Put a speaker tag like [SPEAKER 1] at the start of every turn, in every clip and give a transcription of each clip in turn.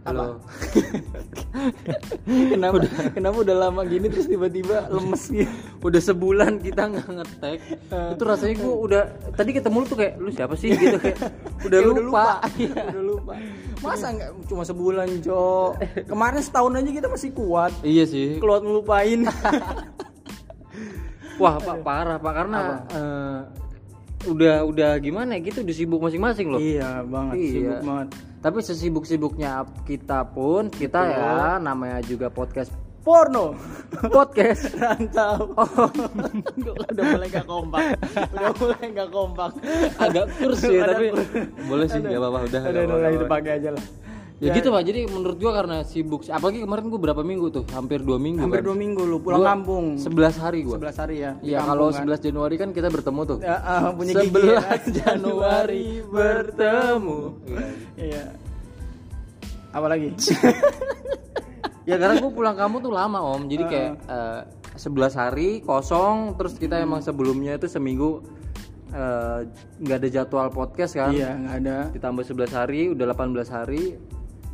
[SPEAKER 1] Halo.
[SPEAKER 2] kenapa? Kenapa udah lama gini terus tiba-tiba lemes gitu?
[SPEAKER 1] Udah sebulan kita nggak ngetek. itu rasanya gua udah tadi ketemu lu tuh kayak lu siapa sih? gitu kayak udah
[SPEAKER 2] Kayak
[SPEAKER 1] lupa.
[SPEAKER 2] Iya, udah lupa. Masa nggak cuma sebulan cok kemarin setahun aja kita masih kuat.
[SPEAKER 1] Iya sih.
[SPEAKER 2] keluar ngelupain.
[SPEAKER 1] Wah, Pak parah Pak karena eh, udah udah gimana ya gitu udah sibuk masing-masing loh.
[SPEAKER 2] iya banget.
[SPEAKER 1] Iya.
[SPEAKER 2] sibuk banget
[SPEAKER 1] Tapi sesibuk-sibuknya kita pun kita ya namanya juga podcast
[SPEAKER 2] porno.
[SPEAKER 1] Podcast.
[SPEAKER 2] rantau. Udah mulai gak kompak. Udah mulai gak kompak.
[SPEAKER 1] Agak kurs ya
[SPEAKER 2] Ada
[SPEAKER 1] tapi boleh sih nggak apa-apa udah.
[SPEAKER 2] udah
[SPEAKER 1] nggak
[SPEAKER 2] udah
[SPEAKER 1] apa-apa.
[SPEAKER 2] lah, itu pakai aja lah
[SPEAKER 1] Ya, gitu Pak. Jadi menurut gua karena sibuk apalagi kemarin gua berapa minggu tuh? Hampir dua minggu
[SPEAKER 2] hampir
[SPEAKER 1] kan.
[SPEAKER 2] dua minggu lu pulang
[SPEAKER 1] Gua
[SPEAKER 2] kampung
[SPEAKER 1] 11 hari gua.
[SPEAKER 2] 11 hari ya
[SPEAKER 1] Iya, kalau
[SPEAKER 2] kan.
[SPEAKER 1] 11 Januari kan kita bertemu tuh.
[SPEAKER 2] Ya, ah, punya gigi
[SPEAKER 1] 11
[SPEAKER 2] ya.
[SPEAKER 1] Januari bertemu.
[SPEAKER 2] Iya. Apa lagi?
[SPEAKER 1] ya karena gue pulang kamu tuh lama om jadi kayak eh, 11 hari kosong terus kita emang sebelumnya itu seminggu eh, nggak ada jadwal podcast kan
[SPEAKER 2] iya, nggak ada.
[SPEAKER 1] ditambah 11 hari udah 18 hari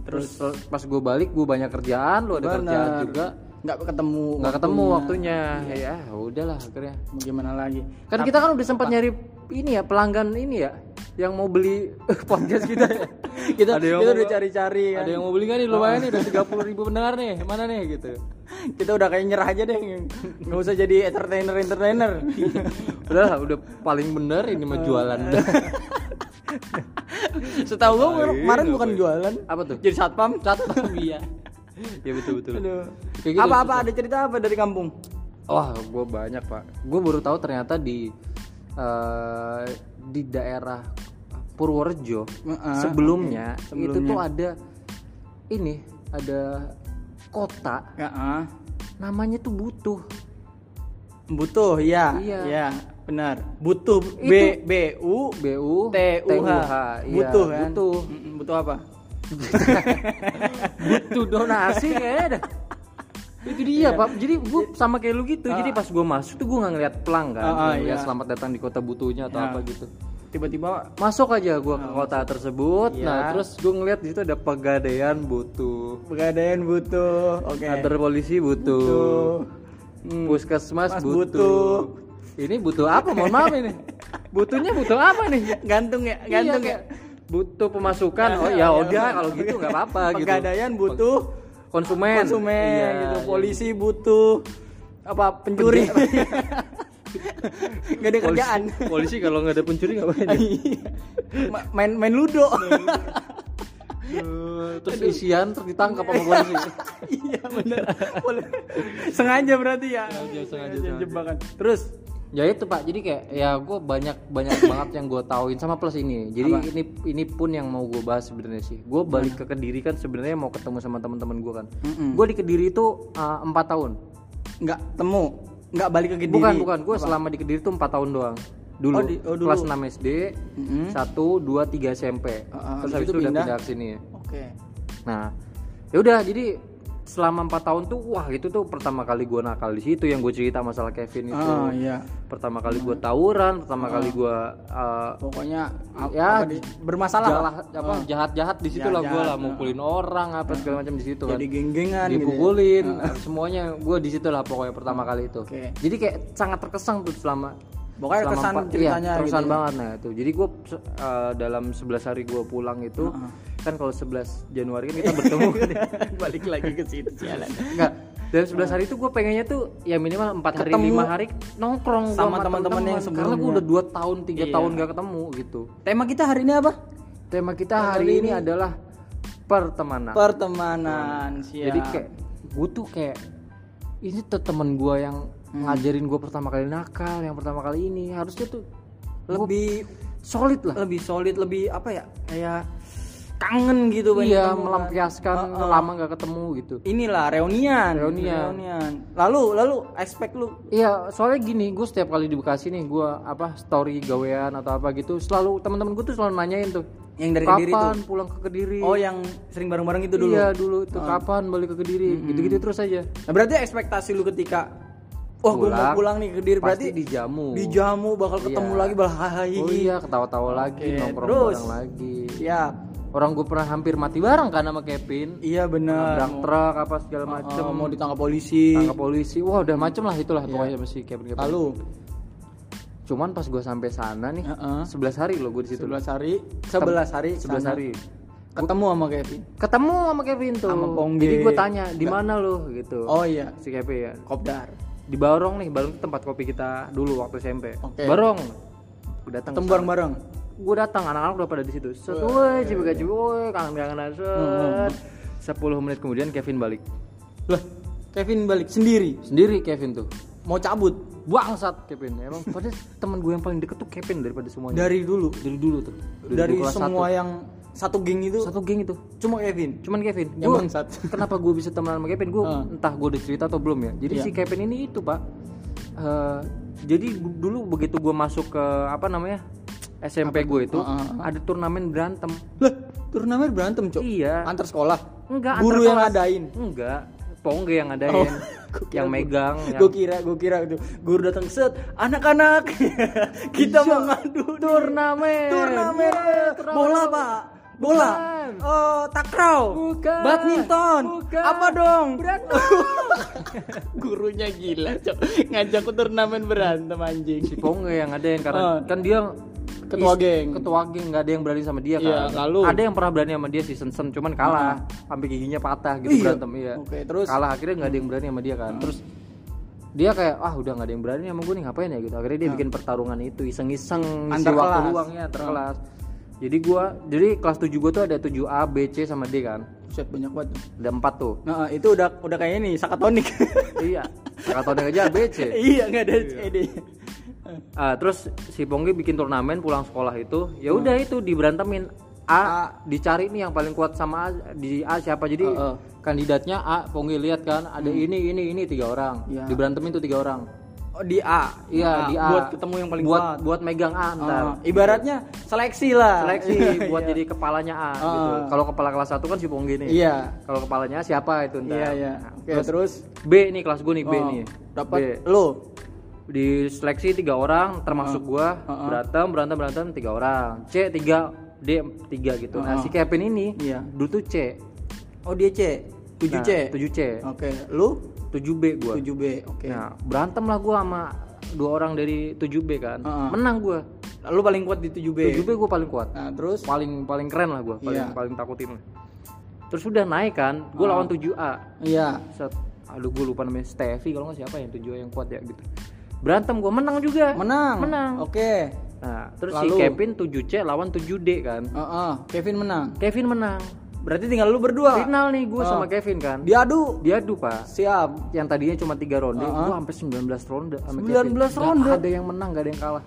[SPEAKER 1] terus, pas gue balik gue banyak kerjaan lu ada kerjaan
[SPEAKER 2] Benar.
[SPEAKER 1] juga
[SPEAKER 2] Nggak ketemu.
[SPEAKER 1] nggak ketemu waktunya ya udahlah akhirnya
[SPEAKER 2] Bagaimana lagi?
[SPEAKER 1] kan kita kan udah sempat nyari ini ya pelanggan ini ya yang mau beli podcast kita ya.
[SPEAKER 2] Kita,
[SPEAKER 1] Ada yang
[SPEAKER 2] kita
[SPEAKER 1] mau-
[SPEAKER 2] udah cari-cari kan.
[SPEAKER 1] ada yang mau beli nggak nih lumayan nih udah 30 ribu pendengar nih mana nih gitu
[SPEAKER 2] Kita udah kayak nyerah aja deh. Nggak usah jadi entertainer entertainer.
[SPEAKER 1] udah udah paling bener ini mah jualan
[SPEAKER 2] Setahu gua kemarin bukan jualan.
[SPEAKER 1] apa tuh
[SPEAKER 2] Jadi satpam.
[SPEAKER 1] satpam iya ya betul betul
[SPEAKER 2] Aduh.
[SPEAKER 1] Kayak gitu,
[SPEAKER 2] Apa-apa ada cerita apa dari kampung?
[SPEAKER 1] wah gue banyak pak gue baru tahu ternyata di eh, di daerah Purworejo
[SPEAKER 2] Heeh,
[SPEAKER 1] sebelumnya,
[SPEAKER 2] oke.
[SPEAKER 1] itu
[SPEAKER 2] Sebelumnya.
[SPEAKER 1] tuh ada ini ada kota
[SPEAKER 2] Ya, ah.
[SPEAKER 1] namanya tuh butuh
[SPEAKER 2] Butuh, iya.
[SPEAKER 1] Iya.
[SPEAKER 2] Iya, benar. Butuh B B U
[SPEAKER 1] BU
[SPEAKER 2] T U H.
[SPEAKER 1] iya,
[SPEAKER 2] Butuh kan?
[SPEAKER 1] butuh
[SPEAKER 2] Butuh apa?
[SPEAKER 1] butuh donasi kayaknya dah. itu dia pak jadi gue sama kayak lu gitu jadi pas gue masuk tuh gue nggak ngeliat pelang kan
[SPEAKER 2] Ah, ah,
[SPEAKER 1] ngeliat
[SPEAKER 2] iya.
[SPEAKER 1] selamat datang di kota butuhnya atau
[SPEAKER 2] Ya.
[SPEAKER 1] apa gitu
[SPEAKER 2] Tiba-tiba
[SPEAKER 1] masuk aja gue ke kota tersebut
[SPEAKER 2] Iya.
[SPEAKER 1] nah terus gue ngeliat di situ ada pegadaian butuh
[SPEAKER 2] pegadaian butuh. Oke.
[SPEAKER 1] kantor polisi butuh,
[SPEAKER 2] Butuh. Hmm.
[SPEAKER 1] puskesmas
[SPEAKER 2] Mas
[SPEAKER 1] butuh.
[SPEAKER 2] butuh.
[SPEAKER 1] Ini butuh apa mohon maaf ini butuhnya butuh apa nih
[SPEAKER 2] Gantung ya, gantung
[SPEAKER 1] Iya,
[SPEAKER 2] ya.
[SPEAKER 1] butuh pemasukan oh ya udah kalau gitu nggak apa-apa gitu
[SPEAKER 2] Pegadaian butuh
[SPEAKER 1] konsumen
[SPEAKER 2] konsumen
[SPEAKER 1] Iya,
[SPEAKER 2] gitu.
[SPEAKER 1] iya.
[SPEAKER 2] Polisi butuh apa pencuri. Gak ada kerjaan.
[SPEAKER 1] polisi, polisi kalau nggak ada pencuri ngapain?
[SPEAKER 2] Iya. Ma- main main ludo.
[SPEAKER 1] terus isian terus ditangkap sama polisi
[SPEAKER 2] iya benar. Sengaja berarti ya.
[SPEAKER 1] Sengaja, sengaja,
[SPEAKER 2] Sengaja
[SPEAKER 1] sengaja.
[SPEAKER 2] jebakan. Terus
[SPEAKER 1] ya itu pak. Jadi kayak ya gue banyak banyak banget yang gue tauin sama plus ini. Jadi ini ini pun yang mau gue bahas sebenarnya sih. Gue balik ke kediri kan sebenarnya mau ketemu sama teman-teman gue kan.
[SPEAKER 2] Mm-mm.
[SPEAKER 1] gue di kediri itu uh, empat tahun.
[SPEAKER 2] Nggak temu, nggak balik ke Kediri.
[SPEAKER 1] bukan bukan. Gue selama di kediri itu empat tahun doang. Dulu,
[SPEAKER 2] Oh, di- oh, dulu.
[SPEAKER 1] kelas 6 SD satu dua tiga SMP
[SPEAKER 2] Ah, ah,
[SPEAKER 1] terus
[SPEAKER 2] habis itu
[SPEAKER 1] udah
[SPEAKER 2] pindah?
[SPEAKER 1] ke sini.
[SPEAKER 2] Oke.
[SPEAKER 1] Nah, ya udah. Jadi selama empat tahun tuh wah itu tuh pertama kali gua nakal di situ yang gue cerita masalah Kevin itu.
[SPEAKER 2] Ah iya.
[SPEAKER 1] Pertama kali gua tawuran, pertama kali gua uh,
[SPEAKER 2] Pokoknya
[SPEAKER 1] Ya,
[SPEAKER 2] apa di- bermasalah lah.
[SPEAKER 1] jahat apa jahat-jahat di situ lah gua
[SPEAKER 2] Jahat-jahat,
[SPEAKER 1] lah mukulin orang apa segala macam di situ kan.
[SPEAKER 2] Jadi geng-gengan gitu. ya.
[SPEAKER 1] Dipukulin, semuanya gua di situ lah pokoknya pertama kali itu.
[SPEAKER 2] Oke.
[SPEAKER 1] Jadi kayak sangat terkesan tuh selama
[SPEAKER 2] Pokoknya
[SPEAKER 1] selama
[SPEAKER 2] kesan
[SPEAKER 1] empat-
[SPEAKER 2] ceritanya
[SPEAKER 1] iya, terkesan
[SPEAKER 2] gitu ya.
[SPEAKER 1] banget nah itu. Jadi gua uh, dalam 11 hari gua pulang itu kan kalau 11 Januari kan kita bertemu kan ya.
[SPEAKER 2] Balik lagi ke situ sialan.
[SPEAKER 1] Enggak. Dalam 11 hari itu gue pengennya tuh ya minimal 4 hari,
[SPEAKER 2] Ketemu
[SPEAKER 1] 5 hari nongkrong
[SPEAKER 2] sama teman-teman yang
[SPEAKER 1] Karena gue
[SPEAKER 2] sebelumnya.
[SPEAKER 1] udah 2 tahun, 3
[SPEAKER 2] Iya.
[SPEAKER 1] tahun gak ketemu gitu.
[SPEAKER 2] Tema kita hari ini apa?
[SPEAKER 1] Tema kita hari ini adalah pertemanan.
[SPEAKER 2] Pertemanan. Siap.
[SPEAKER 1] Jadi kayak gue tuh kayak ini tuh temen gue yang
[SPEAKER 2] Hmm.
[SPEAKER 1] ngajarin gue pertama kali nakal, yang pertama kali ini harusnya tuh
[SPEAKER 2] lebih
[SPEAKER 1] solid lah.
[SPEAKER 2] lebih solid, lebih apa ya? Kayak kangen gitu pengen
[SPEAKER 1] Iya,
[SPEAKER 2] kan.
[SPEAKER 1] melampiaskan
[SPEAKER 2] Heeh.
[SPEAKER 1] lama gak ketemu gitu.
[SPEAKER 2] Inilah reunian.
[SPEAKER 1] Reunian.
[SPEAKER 2] Lalu lalu expect lu
[SPEAKER 1] Iya, soalnya gini, gue setiap kali di Bekasi nih, gue apa story gawean atau apa gitu, selalu teman-teman gue tuh selalu nanyain tuh,
[SPEAKER 2] yang dari Kediri tuh.
[SPEAKER 1] kapan pulang ke Kediri?
[SPEAKER 2] Oh, yang sering bareng-bareng itu dulu.
[SPEAKER 1] Iya dulu itu kapan balik ke Kediri, gitu-gitu terus aja.
[SPEAKER 2] Nah, berarti ekspektasi lu ketika Wah, gue mau
[SPEAKER 1] Pulang,
[SPEAKER 2] nih ke Kediri berarti
[SPEAKER 1] dijamu.
[SPEAKER 2] dijamu bakal ketemu
[SPEAKER 1] Iya.
[SPEAKER 2] lagi bakal hahaha.
[SPEAKER 1] Oh iya, ketawa-tawa lagi,
[SPEAKER 2] Oke,
[SPEAKER 1] nongkrong
[SPEAKER 2] terus?
[SPEAKER 1] bareng lagi.
[SPEAKER 2] Siap.
[SPEAKER 1] Orang gue pernah hampir mati bareng kan sama Kevin.
[SPEAKER 2] Iya benar.
[SPEAKER 1] nabrak truk apa segala macem.
[SPEAKER 2] Oh, mau ditangkap polisi.
[SPEAKER 1] tangkap polisi. Wah udah macem lah itulah pokoknya sama si Kevin Kevin.
[SPEAKER 2] Lalu?
[SPEAKER 1] Cuman pas gue sampai sana nih
[SPEAKER 2] Heeh.
[SPEAKER 1] 11 hari loh gue di situ.
[SPEAKER 2] 11 hari, 11 hari
[SPEAKER 1] 11
[SPEAKER 2] sana.
[SPEAKER 1] hari.
[SPEAKER 2] Ketemu sama Kevin.
[SPEAKER 1] ketemu sama Kevin tuh.
[SPEAKER 2] Sama Pongge.
[SPEAKER 1] jadi gue tanya di mana lo? Gitu.
[SPEAKER 2] Oh iya,
[SPEAKER 1] si Kevin ya.
[SPEAKER 2] Kopdar.
[SPEAKER 1] di Barong nih Barong tempat kopi kita dulu waktu SMP.
[SPEAKER 2] Oke.
[SPEAKER 1] Barong. Datang
[SPEAKER 2] Ketemu bareng-bareng.
[SPEAKER 1] Gue datang anak-anak udah pada di situ. Set woi cibiga cibi woi kangen kangen set sepuluh menit kemudian Kevin balik.
[SPEAKER 2] Lah, Kevin balik sendiri.
[SPEAKER 1] sendiri Kevin tuh.
[SPEAKER 2] Mau cabut?
[SPEAKER 1] Bangsat Kevin. Emang padahal teman gue yang paling deket tuh Kevin daripada semuanya.
[SPEAKER 2] Dari dulu.
[SPEAKER 1] dari dulu tuh.
[SPEAKER 2] Dari
[SPEAKER 1] kelas
[SPEAKER 2] semua yang satu geng itu?
[SPEAKER 1] Satu, satu geng itu.
[SPEAKER 2] Cuma Kevin.
[SPEAKER 1] cuman Kevin.
[SPEAKER 2] Yang
[SPEAKER 1] Gua-
[SPEAKER 2] bangsat.
[SPEAKER 1] kenapa gue bisa temenan sama Kevin? Gue
[SPEAKER 2] Ah.
[SPEAKER 1] entah gue udah cerita atau belum ya. Jadi
[SPEAKER 2] Iya.
[SPEAKER 1] si Kevin ini itu pak. Eh, jadi dulu begitu gue masuk ke apa namanya SMP gue itu
[SPEAKER 2] Ah, ah,
[SPEAKER 1] ada turnamen berantem
[SPEAKER 2] Lah, turnamen berantem, Cok.
[SPEAKER 1] iya
[SPEAKER 2] Antar sekolah.
[SPEAKER 1] enggak
[SPEAKER 2] Guru yang ngadain.
[SPEAKER 1] enggak Pongge yang ngadain
[SPEAKER 2] Oh,
[SPEAKER 1] yang megang yang
[SPEAKER 2] Gue kira, gue kira itu guru datang set, anak-anak kita
[SPEAKER 1] Iya.
[SPEAKER 2] mau ngadu
[SPEAKER 1] turnamen
[SPEAKER 2] turnamen
[SPEAKER 1] Iya, turnamen.
[SPEAKER 2] bola pak bola
[SPEAKER 1] Bukan.
[SPEAKER 2] oh takraw
[SPEAKER 1] Bukan.
[SPEAKER 2] badminton
[SPEAKER 1] Bukan.
[SPEAKER 2] apa dong
[SPEAKER 1] Berantem.
[SPEAKER 2] gurunya gila cok ngajak turnamen berantem anjing
[SPEAKER 1] si Pongge yang ngadain karena
[SPEAKER 2] Ah.
[SPEAKER 1] kan dia
[SPEAKER 2] Ketua
[SPEAKER 1] is-
[SPEAKER 2] geng.
[SPEAKER 1] ketua geng nggak ada yang berani sama dia
[SPEAKER 2] Iya,
[SPEAKER 1] kan.
[SPEAKER 2] lalu?
[SPEAKER 1] ada yang pernah berani sama dia si Sensen. Cuman kalah sampai giginya patah gitu
[SPEAKER 2] Iya.
[SPEAKER 1] berantem iya.
[SPEAKER 2] Oke, terus?
[SPEAKER 1] kalah akhirnya nggak ada yang berani sama dia kan. Terus dia kayak ah udah nggak ada yang berani sama gue nih ngapain ya? gitu. Akhirnya dia bikin pertarungan itu iseng-iseng
[SPEAKER 2] Antar
[SPEAKER 1] waktu luangnya antar kelas. Jadi gua jadi kelas 7 gua tuh ada 7A B C sama D kan.
[SPEAKER 2] Buset banyak banget
[SPEAKER 1] ada empat tuh.
[SPEAKER 2] Nah itu udah udah kayak ini sakatonik
[SPEAKER 1] iya kakak aja B C.
[SPEAKER 2] Iya nggak ada CD
[SPEAKER 1] Ah, terus si Ponggi bikin turnamen pulang sekolah itu ya udah itu diberantemin. A,
[SPEAKER 2] A.
[SPEAKER 1] dicari nih yang paling kuat sama A, di A siapa. Jadi
[SPEAKER 2] Heeh.
[SPEAKER 1] kandidatnya A Ponggi lihat kan ada ini ini ini tiga orang.
[SPEAKER 2] Iya.
[SPEAKER 1] diberantemin tuh tiga orang.
[SPEAKER 2] Oh, di A?
[SPEAKER 1] Iya
[SPEAKER 2] Nah,
[SPEAKER 1] di A.
[SPEAKER 2] buat ketemu yang paling
[SPEAKER 1] buat
[SPEAKER 2] kuat.
[SPEAKER 1] buat megang A ntar.
[SPEAKER 2] Oh, ibaratnya seleksi lah.
[SPEAKER 1] Seleksi buat
[SPEAKER 2] Iya.
[SPEAKER 1] jadi kepalanya A gitu.
[SPEAKER 2] Ah.
[SPEAKER 1] kalau kepala kelas satu kan si Ponggi nih.
[SPEAKER 2] Iya.
[SPEAKER 1] Kalau kepalanya siapa itu ntar.
[SPEAKER 2] Iya iya.
[SPEAKER 1] Nah,
[SPEAKER 2] oke
[SPEAKER 1] terus,
[SPEAKER 2] terus?
[SPEAKER 1] B nih kelas gue nih B
[SPEAKER 2] oh,
[SPEAKER 1] nih.
[SPEAKER 2] dapat lo
[SPEAKER 1] di seleksi tiga orang termasuk gua.
[SPEAKER 2] Heeh.
[SPEAKER 1] berantem berantem berantem tiga orang. C tiga D tiga gitu. Nah si Kevin ini
[SPEAKER 2] Iya.
[SPEAKER 1] dulu tuh C.
[SPEAKER 2] Oh dia C? 7 C?
[SPEAKER 1] Nah, 7 C.
[SPEAKER 2] Oke lu?
[SPEAKER 1] 7 B gua.
[SPEAKER 2] 7 B oke.
[SPEAKER 1] Nah berantem lah gua sama dua orang dari 7 B kan.
[SPEAKER 2] Heeh.
[SPEAKER 1] menang gua.
[SPEAKER 2] Lu paling kuat di 7 B?
[SPEAKER 1] 7 B gua paling kuat.
[SPEAKER 2] Nah terus?
[SPEAKER 1] Paling paling keren lah gua paling
[SPEAKER 2] Iya.
[SPEAKER 1] paling takutin lah. Terus udah naik kan gua lawan 7A
[SPEAKER 2] iya.
[SPEAKER 1] Set, aduh gua lupa namanya Steffi kalau nggak siapa yang 7A yang kuat ya gitu berantem gua menang juga
[SPEAKER 2] menang
[SPEAKER 1] menang
[SPEAKER 2] oke
[SPEAKER 1] Nah, terus
[SPEAKER 2] Lalu?
[SPEAKER 1] si Kevin 7C lawan 7D kan.
[SPEAKER 2] Heeh, Kevin menang
[SPEAKER 1] Kevin menang.
[SPEAKER 2] berarti tinggal lu berdua
[SPEAKER 1] Final nih gue
[SPEAKER 2] Oh.
[SPEAKER 1] sama Kevin kan.
[SPEAKER 2] diadu
[SPEAKER 1] Diadu, Pak.
[SPEAKER 2] siap
[SPEAKER 1] Yang tadinya cuma 3 ronde,
[SPEAKER 2] Uh-uh.
[SPEAKER 1] gue sampai 19 ronde sama
[SPEAKER 2] 19
[SPEAKER 1] Kevin.
[SPEAKER 2] ronde?
[SPEAKER 1] Nggak ada yang menang, gak ada yang kalah.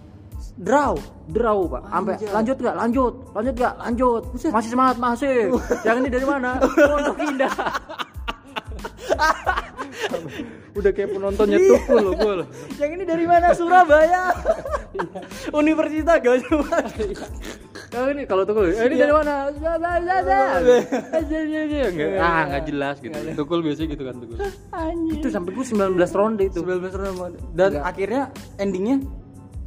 [SPEAKER 2] draw
[SPEAKER 1] Draw, Pak. Sampai lanjut gak? Lanjut. Lanjut gak? Lanjut. Masih semangat, masih. yang ini dari mana? Pondok Indah. Udah kayak penontonnya tukul loh gue loh.
[SPEAKER 2] yang ini dari mana? Surabaya. Universitas Gajah
[SPEAKER 1] Yang ini kalau tukul, eh, ini dari mana? Enggak, ah nggak jelas gitu. Tukul biasanya gitu kan tukul. Itu sampai gue 19 ronde itu.
[SPEAKER 2] 19 round dan akhirnya endingnya?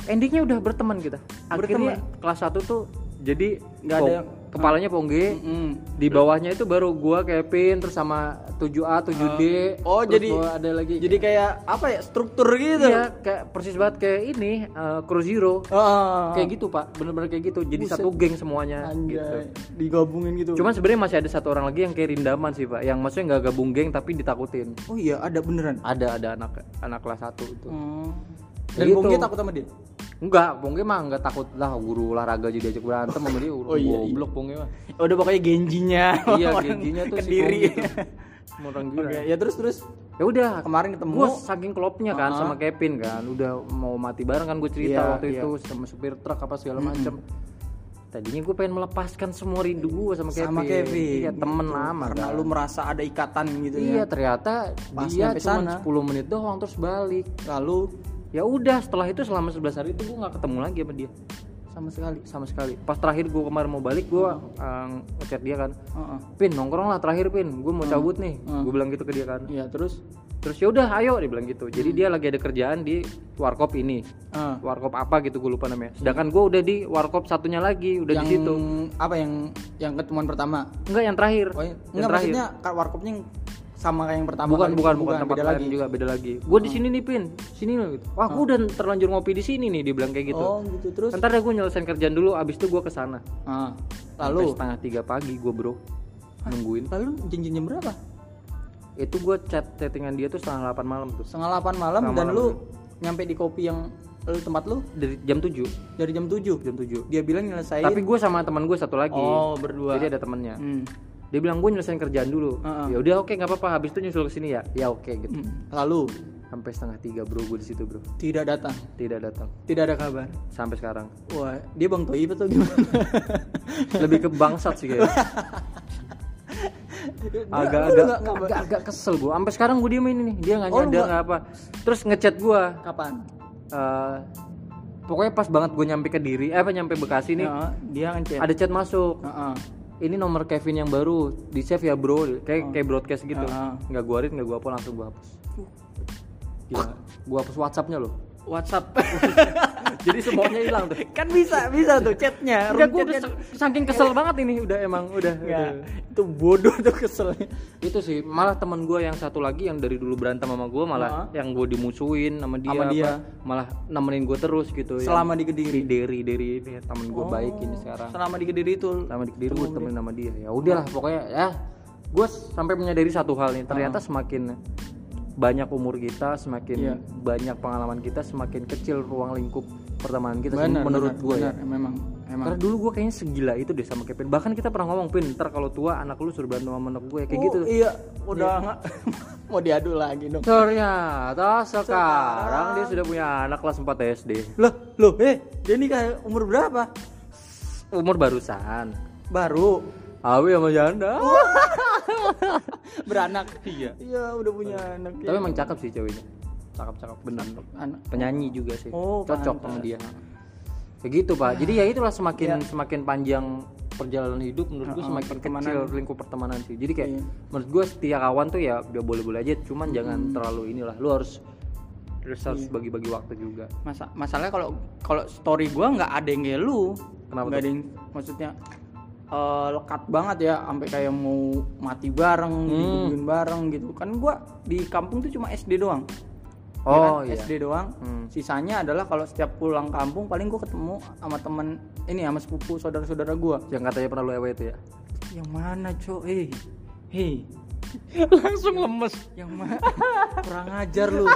[SPEAKER 1] Endingnya udah berteman kita. Akhirnya kelas 1 tuh jadi
[SPEAKER 2] Nggak ada yang-
[SPEAKER 1] kepalanya Pongge
[SPEAKER 2] mm,
[SPEAKER 1] di bawahnya itu baru gua Kevin terus sama 7A 7D
[SPEAKER 2] oh
[SPEAKER 1] terus
[SPEAKER 2] jadi
[SPEAKER 1] ada lagi.
[SPEAKER 2] jadi kayak apa ya struktur gitu?
[SPEAKER 1] Iya kayak persis banget kayak ini uh, Crew Zero
[SPEAKER 2] oh,
[SPEAKER 1] kayak gitu pak. Bener-bener kayak gitu. Jadi
[SPEAKER 2] Buset.
[SPEAKER 1] satu geng semuanya
[SPEAKER 2] anjay.
[SPEAKER 1] gitu.
[SPEAKER 2] Digabungin gitu.
[SPEAKER 1] Cuman sebenarnya masih ada satu orang lagi yang kayak Rindaman sih pak. Yang maksudnya nggak gabung geng tapi ditakutin.
[SPEAKER 2] Oh iya ada beneran?
[SPEAKER 1] Ada ada anak anak kelas 1 itu.
[SPEAKER 2] Oh. dan
[SPEAKER 1] Gitu.
[SPEAKER 2] Bongge takut sama dia
[SPEAKER 1] Enggak, Pongge mah enggak takut lah guru olahraga jadi diajak berantem sama dia
[SPEAKER 2] Oh, iya,
[SPEAKER 1] goblok Pongge mah.
[SPEAKER 2] udah pokoknya genjinya
[SPEAKER 1] iya giginya tuh
[SPEAKER 2] kediri
[SPEAKER 1] si tuh. Orang gila.
[SPEAKER 2] Oke, ya terus terus
[SPEAKER 1] Ya udah,
[SPEAKER 2] kemarin ketemu
[SPEAKER 1] gue saking klopnya kan
[SPEAKER 2] Uh-huh.
[SPEAKER 1] sama Kevin kan, udah mau mati bareng kan gue cerita
[SPEAKER 2] Iya,
[SPEAKER 1] waktu
[SPEAKER 2] iya.
[SPEAKER 1] itu sama supir truk apa segala macem. Tadinya gue pengen melepaskan semua rindu gue sama Kevin.
[SPEAKER 2] sama Kevin
[SPEAKER 1] Iya, temen
[SPEAKER 2] gitu.
[SPEAKER 1] lama
[SPEAKER 2] karena
[SPEAKER 1] kan.
[SPEAKER 2] lu merasa ada ikatan gitu
[SPEAKER 1] Iya,
[SPEAKER 2] ya
[SPEAKER 1] ternyata
[SPEAKER 2] Pas
[SPEAKER 1] dia cuma
[SPEAKER 2] sana.
[SPEAKER 1] 10 menit doang terus balik.
[SPEAKER 2] lalu
[SPEAKER 1] Ya udah, setelah itu selama 11 hari itu gue nggak ketemu lagi sama dia. Sama sekali, sama sekali. Pas terakhir gue kemarin mau balik, gue uh, ngechat dia kan.
[SPEAKER 2] Heeh.
[SPEAKER 1] Pin nongkrong lah terakhir Pin, gue mau cabut nih.
[SPEAKER 2] Hmm.
[SPEAKER 1] Gue bilang gitu ke dia kan.
[SPEAKER 2] Iya terus
[SPEAKER 1] terus ya udah ayo dia bilang gitu jadi dia lagi ada kerjaan di warkop ini
[SPEAKER 2] Ah.
[SPEAKER 1] warkop apa gitu gue lupa namanya sedangkan gue udah di warkop satunya lagi udah
[SPEAKER 2] yang
[SPEAKER 1] di situ
[SPEAKER 2] apa yang yang ketemuan pertama
[SPEAKER 1] enggak yang terakhir
[SPEAKER 2] oh, iya.
[SPEAKER 1] yang
[SPEAKER 2] enggak
[SPEAKER 1] terakhir
[SPEAKER 2] maksudnya warkopnya yang sama kayak yang pertama
[SPEAKER 1] bukan
[SPEAKER 2] kali.
[SPEAKER 1] bukan bukan tempat
[SPEAKER 2] beda
[SPEAKER 1] lain
[SPEAKER 2] lagi.
[SPEAKER 1] juga beda lagi. Gue di sini nih pin. Sini loh gitu. Wah gue udah terlanjur ngopi di sini nih dia bilang kayak gitu.
[SPEAKER 2] Oh gitu. Terus?
[SPEAKER 1] Ntar deh gue nyelesain kerjaan dulu abis itu gue ke sana
[SPEAKER 2] ah.
[SPEAKER 1] Sampai
[SPEAKER 2] lalu?
[SPEAKER 1] setengah tiga pagi gue bro. Nungguin.
[SPEAKER 2] Lalu janjian jam berapa?
[SPEAKER 1] Itu gue chat chattingan dia tuh setengah delapan malam tuh.
[SPEAKER 2] Setengah delapan malam
[SPEAKER 1] Setengah
[SPEAKER 2] dan
[SPEAKER 1] malam,
[SPEAKER 2] lu nyampe di kopi yang lu tempat lu?
[SPEAKER 1] Dari jam 7
[SPEAKER 2] dari jam 7
[SPEAKER 1] jam 7
[SPEAKER 2] dia bilang nyelesain.
[SPEAKER 1] Tapi gue sama teman gue satu lagi.
[SPEAKER 2] Oh berdua.
[SPEAKER 1] Jadi ada temennya
[SPEAKER 2] Hmm.
[SPEAKER 1] Dia bilang gue nyelesain kerjaan dulu.
[SPEAKER 2] Heeh.
[SPEAKER 1] ya udah oke nggak apa-apa. Habis itu nyusul ke sini ya? Ya oke gitu.
[SPEAKER 2] Hmm. lalu
[SPEAKER 1] sampai setengah tiga bro gue di situ bro.
[SPEAKER 2] Tidak datang?
[SPEAKER 1] Tidak datang.
[SPEAKER 2] Tidak ada kabar?
[SPEAKER 1] Sampai sekarang.
[SPEAKER 2] Wah dia bang Toib atau gimana?
[SPEAKER 1] Lebih ke bangsat sih kayaknya. Agak
[SPEAKER 2] Lu
[SPEAKER 1] agak
[SPEAKER 2] nggak- nggak-
[SPEAKER 1] agak agak kesel gue sampai sekarang gue diemin ini dia nggak
[SPEAKER 2] Oh,
[SPEAKER 1] nyadar
[SPEAKER 2] nggak-
[SPEAKER 1] nggak apa. Terus ngechat gue
[SPEAKER 2] kapan?
[SPEAKER 1] Eh, pokoknya pas banget gue nyampe ke diri eh apa nyampe bekasi nih.
[SPEAKER 2] Ya, dia ngechat.
[SPEAKER 1] Ada chat masuk.
[SPEAKER 2] Heeh.
[SPEAKER 1] Ini nomor Kevin yang baru di save ya bro. Kayak kayak broadcast gitu.
[SPEAKER 2] Heeh.
[SPEAKER 1] nggak gue read nggak gue apa langsung gue hapus. Gila. gue hapus WhatsAppnya loh.
[SPEAKER 2] WhatsApp
[SPEAKER 1] jadi semuanya hilang tuh.
[SPEAKER 2] kan bisa bisa tuh chatnya
[SPEAKER 1] Enggak, gue udah sa- saking kesel banget ini udah emang udah
[SPEAKER 2] Ya,
[SPEAKER 1] udah.
[SPEAKER 2] itu bodoh tuh keselnya.
[SPEAKER 1] Itu sih malah teman gue yang satu lagi yang dari dulu berantem sama gue malah yang gue dimusuhin sama dia,
[SPEAKER 2] Sama dia.
[SPEAKER 1] apa, malah nemenin gue terus gitu.
[SPEAKER 2] Selama di Kediri?
[SPEAKER 1] Deri Deri ini temen gue baik ini sekarang.
[SPEAKER 2] selama di kediri itu
[SPEAKER 1] selama di kediri gue temenin. sama dia. Ya udahlah pokoknya ya. Gue sampai menyadari satu hal nih ternyata semakin banyak umur kita semakin
[SPEAKER 2] Iya.
[SPEAKER 1] banyak pengalaman kita semakin kecil ruang lingkup pertemanan kita
[SPEAKER 2] benar
[SPEAKER 1] menurut
[SPEAKER 2] benar,
[SPEAKER 1] gue ya.
[SPEAKER 2] benar, memang emang
[SPEAKER 1] karena dulu gue kayaknya segila itu deh sama Kevin. Bahkan kita pernah ngomong pin ntar kalau tua anak lu suruh berantem sama anak gue kayak
[SPEAKER 2] Oh,
[SPEAKER 1] gitu.
[SPEAKER 2] iya udah nggak mau diadu lagi dong.
[SPEAKER 1] Ternyata sekarang dia sudah punya anak kelas 4 SD
[SPEAKER 2] loh loh eh dia nikah umur berapa?
[SPEAKER 1] Umur barusan.
[SPEAKER 2] Baru?
[SPEAKER 1] Awi sama janda.
[SPEAKER 2] Beranak.
[SPEAKER 1] Iya.
[SPEAKER 2] Iya udah punya anak
[SPEAKER 1] tapi emang cakep sih ceweknya cakep cakep. Bener
[SPEAKER 2] anak
[SPEAKER 1] penyanyi juga sih.
[SPEAKER 2] Oh,
[SPEAKER 1] cocok
[SPEAKER 2] pantas.
[SPEAKER 1] sama dia. Kayak gitu pak. Jadi ya itulah semakin semakin panjang perjalanan hidup menurut gue semakin kecil lingkup pertemanan sih. Jadi kayak
[SPEAKER 2] Iya.
[SPEAKER 1] menurut gue setia kawan tuh ya udah boleh boleh aja. Cuman jangan terlalu inilah. Lu harus terus harus bagi-bagi waktu juga.
[SPEAKER 2] Masa masalahnya kalau kalau story gua nggak ada yang kayak lu
[SPEAKER 1] Kenapa
[SPEAKER 2] nggak ada yang maksudnya eh, lekat banget ya. Sampai kayak mau mati bareng
[SPEAKER 1] Hmm.
[SPEAKER 2] bareng gitu. Kan gua di kampung tuh cuma SD doang Ya kan?
[SPEAKER 1] oh iya
[SPEAKER 2] SD doang.
[SPEAKER 1] Hmm.
[SPEAKER 2] sisanya adalah kalau setiap pulang kampung paling gua ketemu sama temen ini sama sepupu saudara-saudara gua.
[SPEAKER 1] Yang katanya pernah lu ewe itu ya?
[SPEAKER 2] Yang mana cok? Eh hei
[SPEAKER 1] langsung lemes.
[SPEAKER 2] yang mana kurang ajar lu.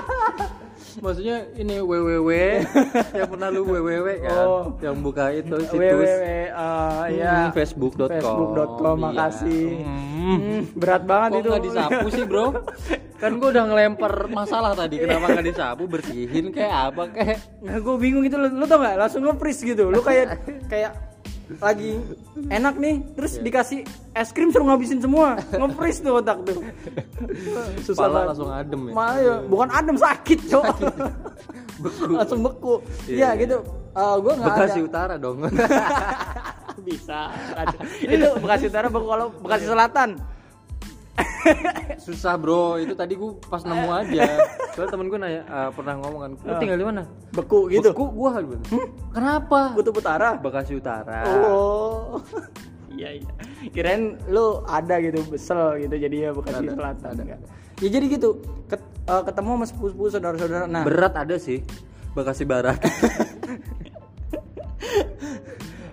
[SPEAKER 1] Maksudnya ini www yang pernah lu www kan?
[SPEAKER 2] Oh.
[SPEAKER 1] yang buka itu situs.
[SPEAKER 2] www eh, ya
[SPEAKER 1] Hmm, facebook.com
[SPEAKER 2] facebook.com
[SPEAKER 1] Iya.
[SPEAKER 2] makasih.
[SPEAKER 1] Hmm.
[SPEAKER 2] Hmm, berat banget
[SPEAKER 1] Kok
[SPEAKER 2] itu.
[SPEAKER 1] nggak disapu sih bro? Kan gue udah ngelempar masalah tadi Kenapa nggak disapu? Bersihin kayak apa kayak?
[SPEAKER 2] Nah, gue bingung gitu lu, lu tau gak langsung nge-freeze gitu. Lu kayak kayak lagi. Enak nih. Terus dikasih es krim suruh ngabisin semua. Nge-freeze tuh otak tuh. Susah
[SPEAKER 1] Pala langsung adem ya.
[SPEAKER 2] Malah ya, bukan adem sakit cok. Langsung beku.
[SPEAKER 1] Iya,
[SPEAKER 2] ya gitu. Eh, gue nggak ada.
[SPEAKER 1] Bekasi Utara dong.
[SPEAKER 2] Bisa. Itu Bekasi Utara kalau Bekasi Selatan
[SPEAKER 1] Susah bro Itu tadi gue pas nemu aja Soalnya temen gue nanya eh, pernah ngomong kan Lu tinggal di mana?
[SPEAKER 2] beku gitu
[SPEAKER 1] Beku gue Kenapa?
[SPEAKER 2] kutub utara
[SPEAKER 1] Bekasi Utara
[SPEAKER 2] Oh. Iya iya. Kirain lu ada gitu besel gitu jadi ya Bekasi Selatan enggak. Ya jadi gitu. Ket- eh, ketemu sama sepupu-sepupu saudara-saudara. Nah,
[SPEAKER 1] Berat ada sih Bekasi Barat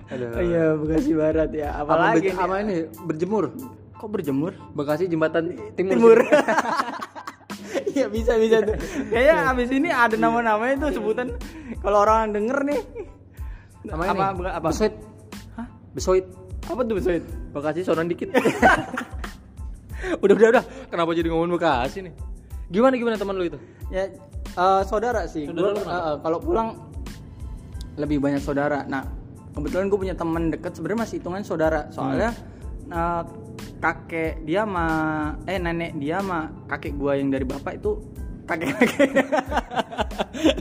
[SPEAKER 1] Aduh.
[SPEAKER 2] iya Bekasi Barat ya. Apalagi nih?
[SPEAKER 1] sama ini berjemur
[SPEAKER 2] kok berjemur?
[SPEAKER 1] Bekasi jembatan timur,
[SPEAKER 2] Timur. Iya bisa bisa tuh. Kayaknya abis ini ada nama-namanya tuh sebutan kalau orang denger nih.
[SPEAKER 1] sama
[SPEAKER 2] apa,
[SPEAKER 1] ini
[SPEAKER 2] apa?
[SPEAKER 1] Besoit
[SPEAKER 2] Hah?
[SPEAKER 1] Besoit
[SPEAKER 2] Apa tuh Besoit?
[SPEAKER 1] Bekasi soran dikit udah udah udah kenapa jadi ngomongin Bekasi nih gimana gimana teman lu itu
[SPEAKER 2] Ya eh, saudara sih.
[SPEAKER 1] Saudara
[SPEAKER 2] Gua, eh, kalau pulang lebih banyak saudara. Nah kebetulan gue punya teman deket sebenarnya masih hitungan saudara. Soalnya eh, kakek dia sama eh nenek dia sama kakek gua yang dari bapak itu kakek kakek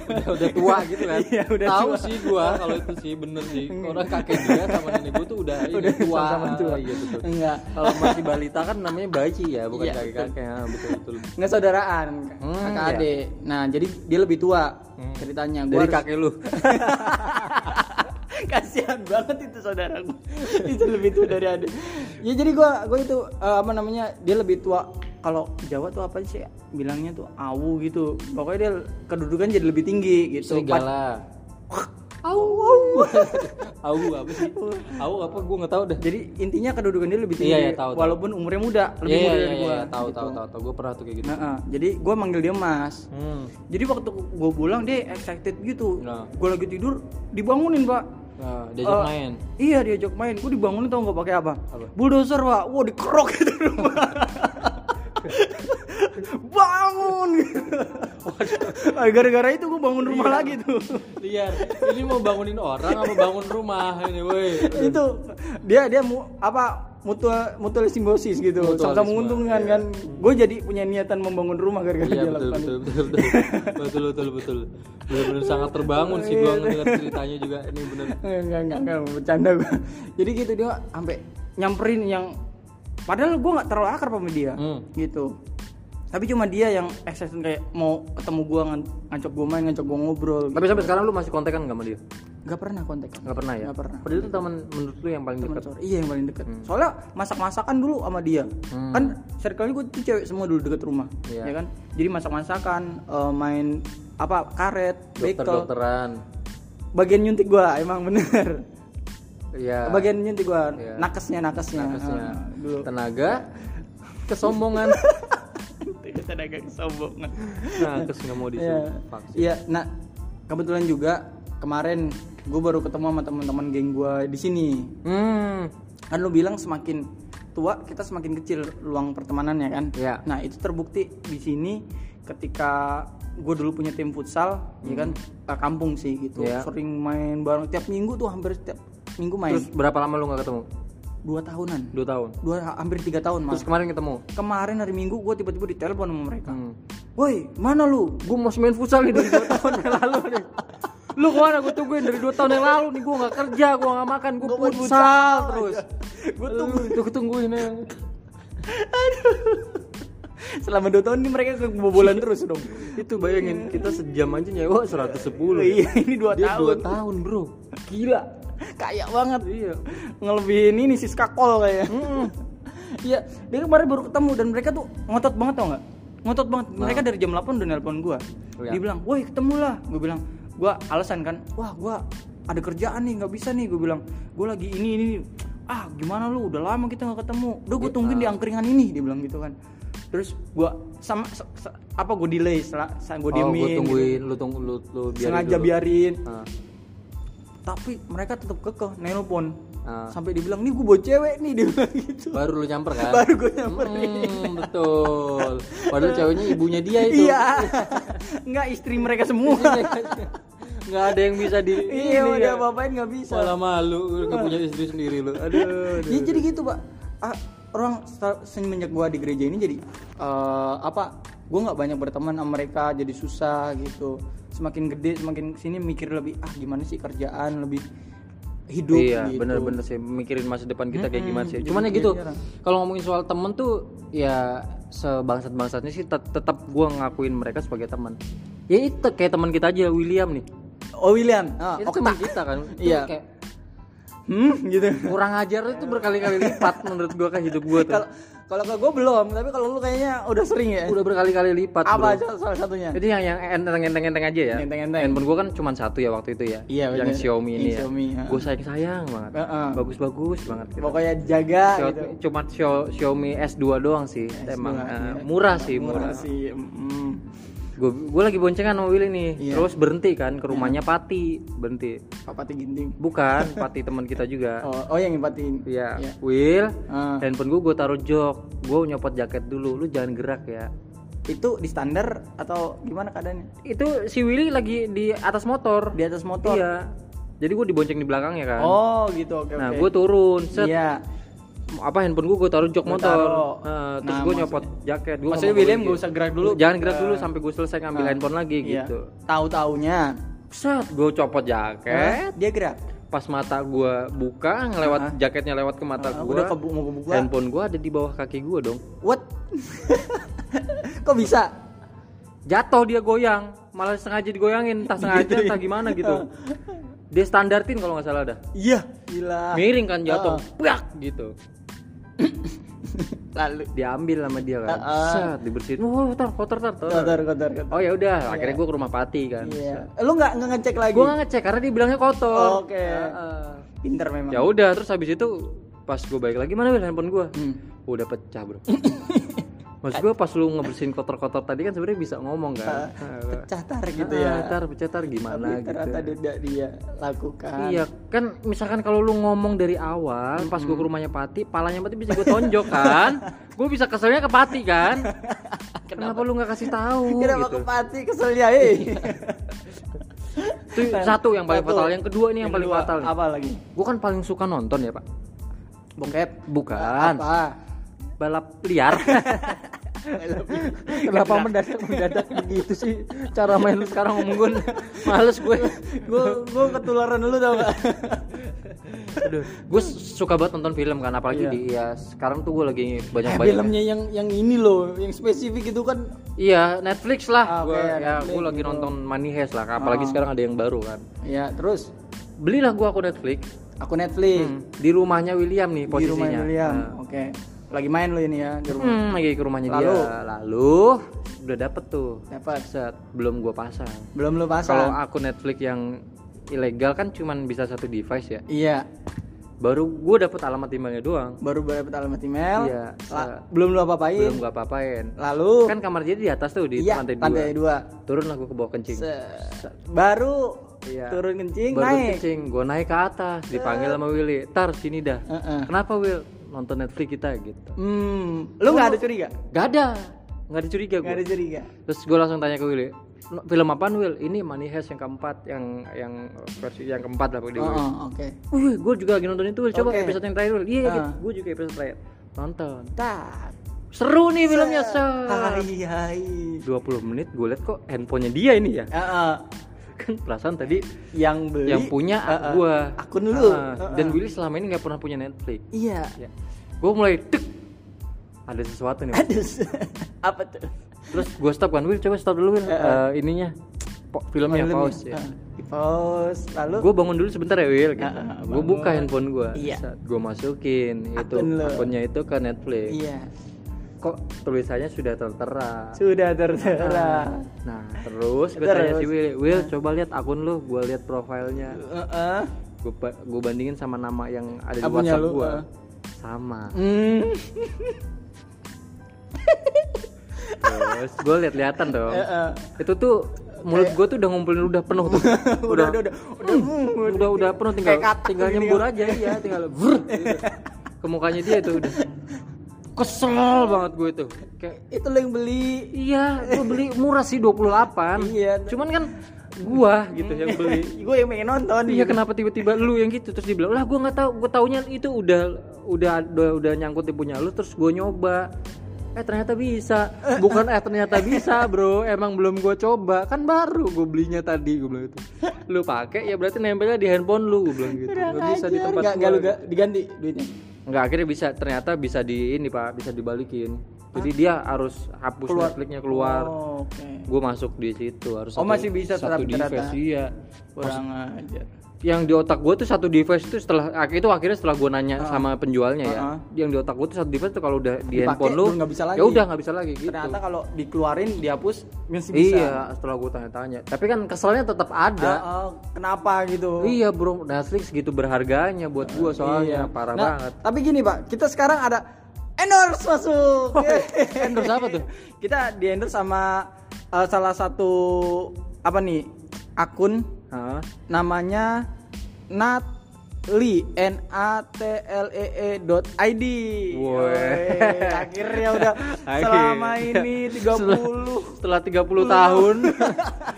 [SPEAKER 1] udah, udah tua gitu kan
[SPEAKER 2] Iya, udah
[SPEAKER 1] tahu
[SPEAKER 2] tua.
[SPEAKER 1] sih gua kalau itu sih bener sih orang kakek dia sama nenek gua tuh udah, ini
[SPEAKER 2] Udah
[SPEAKER 1] tua
[SPEAKER 2] sama-sama tua.
[SPEAKER 1] iya betul
[SPEAKER 2] Enggak.
[SPEAKER 1] kalau masih balita kan namanya bayi ya bukan
[SPEAKER 2] Iya,
[SPEAKER 1] kakek kakek ya, betul betul
[SPEAKER 2] Nggak saudaraan,
[SPEAKER 1] Hmm,
[SPEAKER 2] kakak
[SPEAKER 1] iya.
[SPEAKER 2] adik. Nah, jadi dia lebih tua
[SPEAKER 1] Hmm.
[SPEAKER 2] ceritanya. Gua
[SPEAKER 1] dari
[SPEAKER 2] harus-
[SPEAKER 1] kakek lu
[SPEAKER 2] kasihan banget itu saudara itu lebih tua dari adik. Ya jadi gua gua itu eh, apa namanya? Dia lebih tua kalau Jawa tuh apa sih bilangnya tuh awu gitu. Pokoknya dia kedudukan jadi lebih tinggi gitu.
[SPEAKER 1] serigala
[SPEAKER 2] Au, au.
[SPEAKER 1] au apa sih au apa gua nggak tahu dah
[SPEAKER 2] Jadi intinya kedudukan dia lebih tinggi
[SPEAKER 1] Iya, iya, tahu, tahu.
[SPEAKER 2] walaupun umurnya muda, lebih
[SPEAKER 1] Iya,
[SPEAKER 2] muda
[SPEAKER 1] iya,
[SPEAKER 2] dari
[SPEAKER 1] iya,
[SPEAKER 2] gua.
[SPEAKER 1] iya, tahu
[SPEAKER 2] gitu.
[SPEAKER 1] tahu tahu tahu gua pernah tuh kayak gitu
[SPEAKER 2] Nah, eh, jadi gua manggil dia Mas.
[SPEAKER 1] hmm.
[SPEAKER 2] Jadi waktu gua pulang dia excited gitu.
[SPEAKER 1] Nah.
[SPEAKER 2] Gua lagi tidur dibangunin, Pak.
[SPEAKER 1] Nah, diajak
[SPEAKER 2] Eh,
[SPEAKER 1] main
[SPEAKER 2] Iya diajak main. Gue dibangunin tau nggak pakai apa?
[SPEAKER 1] Apa?
[SPEAKER 2] Bulldozer pak. Wah dikerok gitu rumah. bangun. Ah, Gara-gara itu gue bangun rumah
[SPEAKER 1] Iya.
[SPEAKER 2] lagi tuh.
[SPEAKER 1] liar ini mau bangunin orang apa bangun rumah ini woi
[SPEAKER 2] itu dia dia mu, apa mutual mutual simbiosis gitu. Sama-sama menguntungkan
[SPEAKER 1] iya.
[SPEAKER 2] kan. Gue jadi punya niatan membangun rumah gara-gara
[SPEAKER 1] Iya
[SPEAKER 2] dia
[SPEAKER 1] betul
[SPEAKER 2] lakukan
[SPEAKER 1] betul betul betul. Betul betul betul. Benar-benar sangat terbangun sih gua mendengar ceritanya juga. Ini bener
[SPEAKER 2] enggak enggak enggak bercanda gue jadi gitu dia sampai nyamperin yang padahal gue nggak terlalu akrab sama dia
[SPEAKER 1] Hmm.
[SPEAKER 2] gitu. Tapi cuma dia yang excited kayak mau ketemu gue ngajak gue main ngajak gue ngobrol
[SPEAKER 1] tapi sampai sekarang lu masih kontekan nggak sama dia
[SPEAKER 2] nggak pernah kontak
[SPEAKER 1] nggak pernah ya?
[SPEAKER 2] Nggak pernah.
[SPEAKER 1] Padahal itu teman menurut lu yang paling dekat
[SPEAKER 2] sore. iya yang paling deket. Soalnya masak masakan dulu sama dia.
[SPEAKER 1] Hmm.
[SPEAKER 2] kan circle gue tuh cewek semua dulu deket rumah
[SPEAKER 1] Iya.
[SPEAKER 2] ya kan? Jadi masak masakan main apa karet
[SPEAKER 1] dokter
[SPEAKER 2] bekel
[SPEAKER 1] dokteran
[SPEAKER 2] bagian nyuntik gue emang bener.
[SPEAKER 1] Iya.
[SPEAKER 2] Bagian nyuntik gue
[SPEAKER 1] Iya.
[SPEAKER 2] nakesnya nakesnya,
[SPEAKER 1] nakesnya.
[SPEAKER 2] Ah, dulu.
[SPEAKER 1] Tenaga kesombongan.
[SPEAKER 2] Tenaga kesombongan.
[SPEAKER 1] Nakes nggak mau
[SPEAKER 2] Iya.
[SPEAKER 1] divaksin
[SPEAKER 2] Iya, nah kebetulan juga kemarin gue baru ketemu sama teman-teman geng gue di sini.
[SPEAKER 1] hmm
[SPEAKER 2] Kan lu bilang semakin tua kita semakin kecil luang pertemanannya kan.
[SPEAKER 1] Iya.
[SPEAKER 2] Nah itu terbukti di sini ketika gue dulu punya tim futsal, ya kan eh, kampung sih gitu.
[SPEAKER 1] Iya.
[SPEAKER 2] Sering main bareng tiap minggu tuh hampir setiap minggu main.
[SPEAKER 1] terus berapa lama lu nggak ketemu
[SPEAKER 2] Dua tahunan,
[SPEAKER 1] dua tahun
[SPEAKER 2] dua hampir tiga tahun
[SPEAKER 1] terus
[SPEAKER 2] mas.
[SPEAKER 1] kemarin ketemu
[SPEAKER 2] Kemarin hari minggu gue tiba-tiba ditelepon sama mereka.
[SPEAKER 1] hmm.
[SPEAKER 2] Woi, mana lu?
[SPEAKER 1] gue mau main futsal nih dari dua tahun yang lalu nih lu ke mana gue tungguin dari dua tahun yang lalu nih gue nggak kerja gue nggak makan gue futsal terus
[SPEAKER 2] Gue
[SPEAKER 1] Lu tuh tungguin ya
[SPEAKER 2] Selama dua tahun ini mereka kebobolan terus dong.
[SPEAKER 1] itu bayangin kita sejam aja nyewa 110
[SPEAKER 2] Iya, ini dua
[SPEAKER 1] dia dua
[SPEAKER 2] tahun.
[SPEAKER 1] tahun bro gila
[SPEAKER 2] Kayak banget.
[SPEAKER 1] iya
[SPEAKER 2] Ngelebihin ini si skakol kayak. Iya, dia kemarin baru ketemu dan mereka tuh ngotot banget tau nggak? Ngotot banget. Mereka dari jam 8 udah nelpon gua.
[SPEAKER 1] Iya.
[SPEAKER 2] Dia bilang, "Woi, ketemu lah." Gua bilang, "Gua alasan kan, wah gua ada kerjaan nih, nggak bisa nih." Gua bilang, "Gua lagi ini ini." Ah, gimana lu? Udah lama kita nggak ketemu. Udah gua tungguin di angkringan ini, dia bilang gitu kan. Terus gua sama se- se- apa gua delay, setelah gua
[SPEAKER 1] oh
[SPEAKER 2] diemin.
[SPEAKER 1] gue
[SPEAKER 2] gitu.
[SPEAKER 1] tungguin lu tunggu lu, lu biarin
[SPEAKER 2] sengaja
[SPEAKER 1] dulu.
[SPEAKER 2] biarin.
[SPEAKER 1] Ah,
[SPEAKER 2] Tapi mereka tetap kekeh nelpon.
[SPEAKER 1] ah.
[SPEAKER 2] Sampai dibilang, "Nih gua bawa cewek nih," dia bilang gitu.
[SPEAKER 1] baru lu nyamper kan
[SPEAKER 2] Baru gua nyamperin.
[SPEAKER 1] Hmm, betul padahal ceweknya ibunya dia itu
[SPEAKER 2] Iya. Enggak istri mereka semua.
[SPEAKER 1] Nggak ada yang bisa di
[SPEAKER 2] iya, udah
[SPEAKER 1] ya.
[SPEAKER 2] bapain nggak bisa.
[SPEAKER 1] malah malu nggak punya istri sendiri lu aduh, aduh.
[SPEAKER 2] Iya jadi gitu, Pak. Ah, orang semenjak gua di gereja ini jadi eh, apa? Gua nggak banyak berteman sama mereka, jadi susah gitu. Semakin gede, semakin sini mikir lebih ah gimana sih kerjaan lebih hidup
[SPEAKER 1] iya
[SPEAKER 2] gitu.
[SPEAKER 1] bener-bener sih mikirin masa depan kita kayak
[SPEAKER 2] Mm-mm,
[SPEAKER 1] gimana sih cuman ya
[SPEAKER 2] kayak
[SPEAKER 1] gitu kalau ngomongin soal temen tuh ya sebangsat bangsatnya sih tet- tetap gua ngakuin mereka sebagai teman ya itu kayak teman kita aja William nih
[SPEAKER 2] Oh William, ah,
[SPEAKER 1] itu
[SPEAKER 2] Okta.
[SPEAKER 1] teman kita kan Itu
[SPEAKER 2] Iya.
[SPEAKER 1] kayak
[SPEAKER 2] Hmm, gitu.
[SPEAKER 1] kurang ajar itu berkali-kali lipat menurut gua kan hidup gua tuh
[SPEAKER 2] Kalau kalau ke gue belum, tapi kalau lu kayaknya udah sering ya.
[SPEAKER 1] udah berkali-kali lipat
[SPEAKER 2] Apa
[SPEAKER 1] bro.
[SPEAKER 2] aja salah satunya?
[SPEAKER 1] Jadi yang yang enteng-enteng aja ya.
[SPEAKER 2] Enteng-enteng.
[SPEAKER 1] Handphone gua kan cuma satu ya waktu itu ya.
[SPEAKER 2] Iya,
[SPEAKER 1] Yang
[SPEAKER 2] bener.
[SPEAKER 1] Xiaomi ini
[SPEAKER 2] Yang
[SPEAKER 1] ya.
[SPEAKER 2] Xiaomi, ha.
[SPEAKER 1] Gue sayang sayang banget.
[SPEAKER 2] Heeh.
[SPEAKER 1] Bagus-bagus banget. Gitu.
[SPEAKER 2] Pokoknya jaga
[SPEAKER 1] Xio-
[SPEAKER 2] gitu.
[SPEAKER 1] Cuma Xiaomi S2 doang sih. Emang
[SPEAKER 2] S2,
[SPEAKER 1] eh,
[SPEAKER 2] iya.
[SPEAKER 1] murah sih murah.
[SPEAKER 2] sih. mm.
[SPEAKER 1] Gue gue lagi boncengan sama Willy nih.
[SPEAKER 2] Iya.
[SPEAKER 1] Terus berhenti kan ke rumahnya Pati. Berhenti.
[SPEAKER 2] Papa ginting.
[SPEAKER 1] Bukan Pati teman kita juga.
[SPEAKER 2] Oh, oh yang ngepatin.
[SPEAKER 1] Iya.
[SPEAKER 2] Iya.
[SPEAKER 1] Will,
[SPEAKER 2] Ah.
[SPEAKER 1] handphone gue gue taruh jok. Gue nyopot jaket dulu. Lu jangan gerak ya.
[SPEAKER 2] Itu di standar atau gimana keadaannya?
[SPEAKER 1] Itu si Willy lagi di atas motor.
[SPEAKER 2] Di atas motor.
[SPEAKER 1] Iya. Jadi gue dibonceng di belakangnya kan.
[SPEAKER 2] Oh, gitu. Oke,
[SPEAKER 1] nah,
[SPEAKER 2] oke.
[SPEAKER 1] gue turun. Set.
[SPEAKER 2] Iya.
[SPEAKER 1] Apa handphone gue gue taruh jok
[SPEAKER 2] Gua
[SPEAKER 1] motor. Nah, terus
[SPEAKER 2] Nah,
[SPEAKER 1] gue nyopot jaket. Gue
[SPEAKER 2] maksudnya William gak usah gerak dulu?
[SPEAKER 1] Jangan gerak dulu sampai gue selesai ngambil
[SPEAKER 2] Ah.
[SPEAKER 1] handphone lagi
[SPEAKER 2] iya.
[SPEAKER 1] gitu.
[SPEAKER 2] Tahu taunya
[SPEAKER 1] set gue copot jaket.
[SPEAKER 2] Dia gerak?
[SPEAKER 1] Pas mata gue buka ngelewat jaketnya lewat ke mata
[SPEAKER 2] Ah,
[SPEAKER 1] gue
[SPEAKER 2] udah mau kebuka
[SPEAKER 1] handphone gue ada di bawah kaki gue dong.
[SPEAKER 2] What? Kok bisa?
[SPEAKER 1] Jatuh dia goyang malah sengaja digoyangin entah sengaja entah gimana gitu. Dia standartin kalau nggak salah dah.
[SPEAKER 2] Iya gila.
[SPEAKER 1] Miring kan jatuh. Buak, gitu
[SPEAKER 2] lalu
[SPEAKER 1] diambil sama dia kan?
[SPEAKER 2] Ah, ah.
[SPEAKER 1] set dibersihin. Oh kotor kotor kotor
[SPEAKER 2] kotor kotor kotor.
[SPEAKER 1] Oh ya udah akhirnya gue ke rumah Pati kan.
[SPEAKER 2] Iya. Lu nggak ngecek lagi?
[SPEAKER 1] Gue nggak ngecek karena dia bilangnya kotor.
[SPEAKER 2] Oke.
[SPEAKER 1] Heeh.
[SPEAKER 2] pinter memang.
[SPEAKER 1] Ya udah terus habis itu pas gue balik lagi mana Wil handphone gue
[SPEAKER 2] Hmm.
[SPEAKER 1] udah pecah bro Maksud gue pas lu ngebersihin kotor-kotor tadi kan sebenarnya bisa ngomong kan. Heeh.
[SPEAKER 2] pecah tar gitu
[SPEAKER 1] Ah,
[SPEAKER 2] ya
[SPEAKER 1] tar pecah tar gimana
[SPEAKER 2] tapi
[SPEAKER 1] gitu.
[SPEAKER 2] ternyata tidak dia lakukan.
[SPEAKER 1] Iya kan misalkan kalau lu ngomong dari awal pas gue ke rumahnya Pati palanya Pati bisa gue tonjok kan. Gue bisa keselnya ke Pati kan. Kenapa, lu nggak kasih tahu
[SPEAKER 2] kenapa
[SPEAKER 1] gitu?
[SPEAKER 2] ke pati keselnya eh?
[SPEAKER 1] Itu satu yang paling
[SPEAKER 2] Satu.
[SPEAKER 1] fatal yang kedua ini yang, paling
[SPEAKER 2] kedua,
[SPEAKER 1] fatal
[SPEAKER 2] apa lagi?
[SPEAKER 1] Gue kan paling suka nonton ya pak.
[SPEAKER 2] Bokep.
[SPEAKER 1] Bukan.
[SPEAKER 2] Apa
[SPEAKER 1] balap liar. Kenapa mendadak mendadak begitu sih cara main lu sekarang ngomong gue males gue.
[SPEAKER 2] Gue gue ketularan dulu tau gak?
[SPEAKER 1] Gue suka banget nonton film kan apalagi
[SPEAKER 2] Iya.
[SPEAKER 1] di ya sekarang tuh gue lagi banyak
[SPEAKER 2] Eh,
[SPEAKER 1] banyak
[SPEAKER 2] filmnya yang yang ini loh yang spesifik itu kan.
[SPEAKER 1] Iya Netflix lah.
[SPEAKER 2] Ah,
[SPEAKER 1] gua
[SPEAKER 2] oke,
[SPEAKER 1] ya gue lagi
[SPEAKER 2] gitu.
[SPEAKER 1] nonton Money Heist lah apalagi
[SPEAKER 2] Ah.
[SPEAKER 1] sekarang ada yang baru kan.
[SPEAKER 2] Ya terus?
[SPEAKER 1] Belilah gua akun Netflix.
[SPEAKER 2] Aku Netflix.
[SPEAKER 1] Hmm, di rumahnya William nih
[SPEAKER 2] di
[SPEAKER 1] posisinya.
[SPEAKER 2] Rumah William
[SPEAKER 1] Nah,
[SPEAKER 2] oke lagi main lo ini ya di rumah.
[SPEAKER 1] Hmm, lagi ke rumahnya
[SPEAKER 2] Lalu?
[SPEAKER 1] dia. Lalu udah dapet tuh.
[SPEAKER 2] Dapat
[SPEAKER 1] set belum gua pasang.
[SPEAKER 2] Belum lo
[SPEAKER 1] kalau
[SPEAKER 2] pasang
[SPEAKER 1] akun Netflix yang ilegal kan cuman bisa satu device ya?
[SPEAKER 2] Iya.
[SPEAKER 1] Baru gua dapet alamat emailnya doang.
[SPEAKER 2] Baru dapat alamat email.
[SPEAKER 1] Iya,
[SPEAKER 2] La- belum lo apa-apain?
[SPEAKER 1] Belum gua apa-apain.
[SPEAKER 2] Lalu?
[SPEAKER 1] Kan kamar dia di atas tuh di
[SPEAKER 2] iya
[SPEAKER 1] lantai dua.
[SPEAKER 2] lantai dua.
[SPEAKER 1] Turun lah gua ke bawah kencing.
[SPEAKER 2] Se- baru
[SPEAKER 1] Iya.
[SPEAKER 2] turun kencing
[SPEAKER 1] baru
[SPEAKER 2] naik.
[SPEAKER 1] kencing gue naik ke atas dipanggil sama Willy. Tar sini dah.
[SPEAKER 2] Heeh.
[SPEAKER 1] kenapa Will nonton Netflix kita gitu.
[SPEAKER 2] Hmm lu nggak ada curiga?
[SPEAKER 1] Gak ada. Nggak ada curiga
[SPEAKER 2] nggak ada
[SPEAKER 1] gue
[SPEAKER 2] curiga.
[SPEAKER 1] Terus gue langsung tanya ke Willy "No- film apaan Will? Ini Money Heist yang keempat yang yang versi yang keempat lah di
[SPEAKER 2] oh, oh, oke.
[SPEAKER 1] Wih, gue juga lagi nonton itu Will. coba episode yang terakhir Will. Iya
[SPEAKER 2] Ah.
[SPEAKER 1] gitu. gue juga episode terakhir. Nonton.
[SPEAKER 2] Tak
[SPEAKER 1] seru nih filmnya
[SPEAKER 2] hai
[SPEAKER 1] set.
[SPEAKER 2] Hai
[SPEAKER 1] 20 menit gue liat kok handphonenya dia ini ya.
[SPEAKER 2] Heeh.
[SPEAKER 1] Kan perasaan tadi
[SPEAKER 2] yang beli
[SPEAKER 1] yang punya
[SPEAKER 2] Heeh.
[SPEAKER 1] gue
[SPEAKER 2] akun lu.
[SPEAKER 1] Dan Willy selama ini nggak pernah punya Netflix.
[SPEAKER 2] Iya.
[SPEAKER 1] Ya. gue mulai tek. Ada sesuatu nih
[SPEAKER 2] ada apa tuh?
[SPEAKER 1] Terus gue stop kan Will coba stop dulu Will Eh, ininya po- filmnya
[SPEAKER 2] Filmnya.
[SPEAKER 1] pause ya.
[SPEAKER 2] Di pause lalu?
[SPEAKER 1] Gue bangun dulu sebentar ya Will gitu. Gue buka handphone gue
[SPEAKER 2] Iya.
[SPEAKER 1] gue masukin itu
[SPEAKER 2] Akun lo.
[SPEAKER 1] akunnya itu ke Netflix.
[SPEAKER 2] Iya
[SPEAKER 1] kok tulisannya sudah tertera
[SPEAKER 2] sudah tertera
[SPEAKER 1] nah terus gue tanya si Will Will coba lihat akun lu gue lihat profilnya
[SPEAKER 2] Heeh.
[SPEAKER 1] gue gue bandingin sama nama yang ada di
[SPEAKER 2] Akunnya
[SPEAKER 1] WhatsApp
[SPEAKER 2] lu,
[SPEAKER 1] gue
[SPEAKER 2] ah.
[SPEAKER 1] sama
[SPEAKER 2] Hmm.
[SPEAKER 1] terus gue lihat-lihatan dong
[SPEAKER 2] Heeh.
[SPEAKER 1] itu tuh mulut gue tuh udah ngumpulin udah penuh tuh
[SPEAKER 2] udah udah udah udah
[SPEAKER 1] udah udah, udah penuh tinggal tinggal
[SPEAKER 2] gini
[SPEAKER 1] nyembur
[SPEAKER 2] kan.
[SPEAKER 1] aja ya tinggal gitu. ke mukanya dia tuh udah kesel banget gue tuh kayak
[SPEAKER 2] itu lo yang beli.
[SPEAKER 1] Iya gue beli murah sih 28
[SPEAKER 2] Iya.
[SPEAKER 1] cuman kan gua gitu yang beli.
[SPEAKER 2] Gue yang pengen nonton.
[SPEAKER 1] Iya kenapa tiba-tiba lu yang gitu? Terus dibilang lah gua nggak tahu. Gua taunya itu udah udah udah, udah nyangkut di punya lu terus gua nyoba. Eh ternyata bisa. Bukan eh ternyata bisa bro. Emang belum gua coba. Kan baru gua belinya tadi gua bilang itu lu pakai ya berarti nempelnya di handphone lu gua bilang gitu. Nggak bisa di tempat gua.
[SPEAKER 2] nggak lu diganti duitnya
[SPEAKER 1] nggak akhirnya bisa ternyata bisa di ini pak bisa dibalikin. Jadi dia harus hapus
[SPEAKER 2] Keluar.
[SPEAKER 1] Netflixnya keluar.
[SPEAKER 2] Oh, oke.
[SPEAKER 1] Gue masuk di situ harus
[SPEAKER 2] Oh, masih bisa
[SPEAKER 1] satu
[SPEAKER 2] ternyata.
[SPEAKER 1] device iya.
[SPEAKER 2] Kurang ajar
[SPEAKER 1] yang di otak gue tuh satu device itu setelah ak- itu akhirnya setelah gue nanya sama penjualnya ya.
[SPEAKER 2] Ah.
[SPEAKER 1] yang di otak gue tuh satu device tuh kalau udah di
[SPEAKER 2] Dipakai,
[SPEAKER 1] handphone lu
[SPEAKER 2] nggak bisa lagi.
[SPEAKER 1] ya udah nggak bisa lagi gitu.
[SPEAKER 2] Ternyata kalau dikeluarin dihapus masih bisa.
[SPEAKER 1] Iya setelah gue tanya-tanya. Tapi kan keselnya tetap ada.
[SPEAKER 2] Ah, ah, kenapa gitu?
[SPEAKER 1] Iya bro Netflix gitu berharganya buat gue soalnya
[SPEAKER 2] Iya.
[SPEAKER 1] parah
[SPEAKER 2] Nah,
[SPEAKER 1] banget.
[SPEAKER 2] tapi gini pak kita sekarang ada endorse masuk.
[SPEAKER 1] Endorse apa tuh?
[SPEAKER 2] kita di endorse sama eh, salah satu apa nih akun Namanya Natli N A T L E E dot ID.
[SPEAKER 1] Woi.
[SPEAKER 2] Akhirnya udah
[SPEAKER 1] Akhirnya.
[SPEAKER 2] selama ini 30
[SPEAKER 1] setelah 30 tahun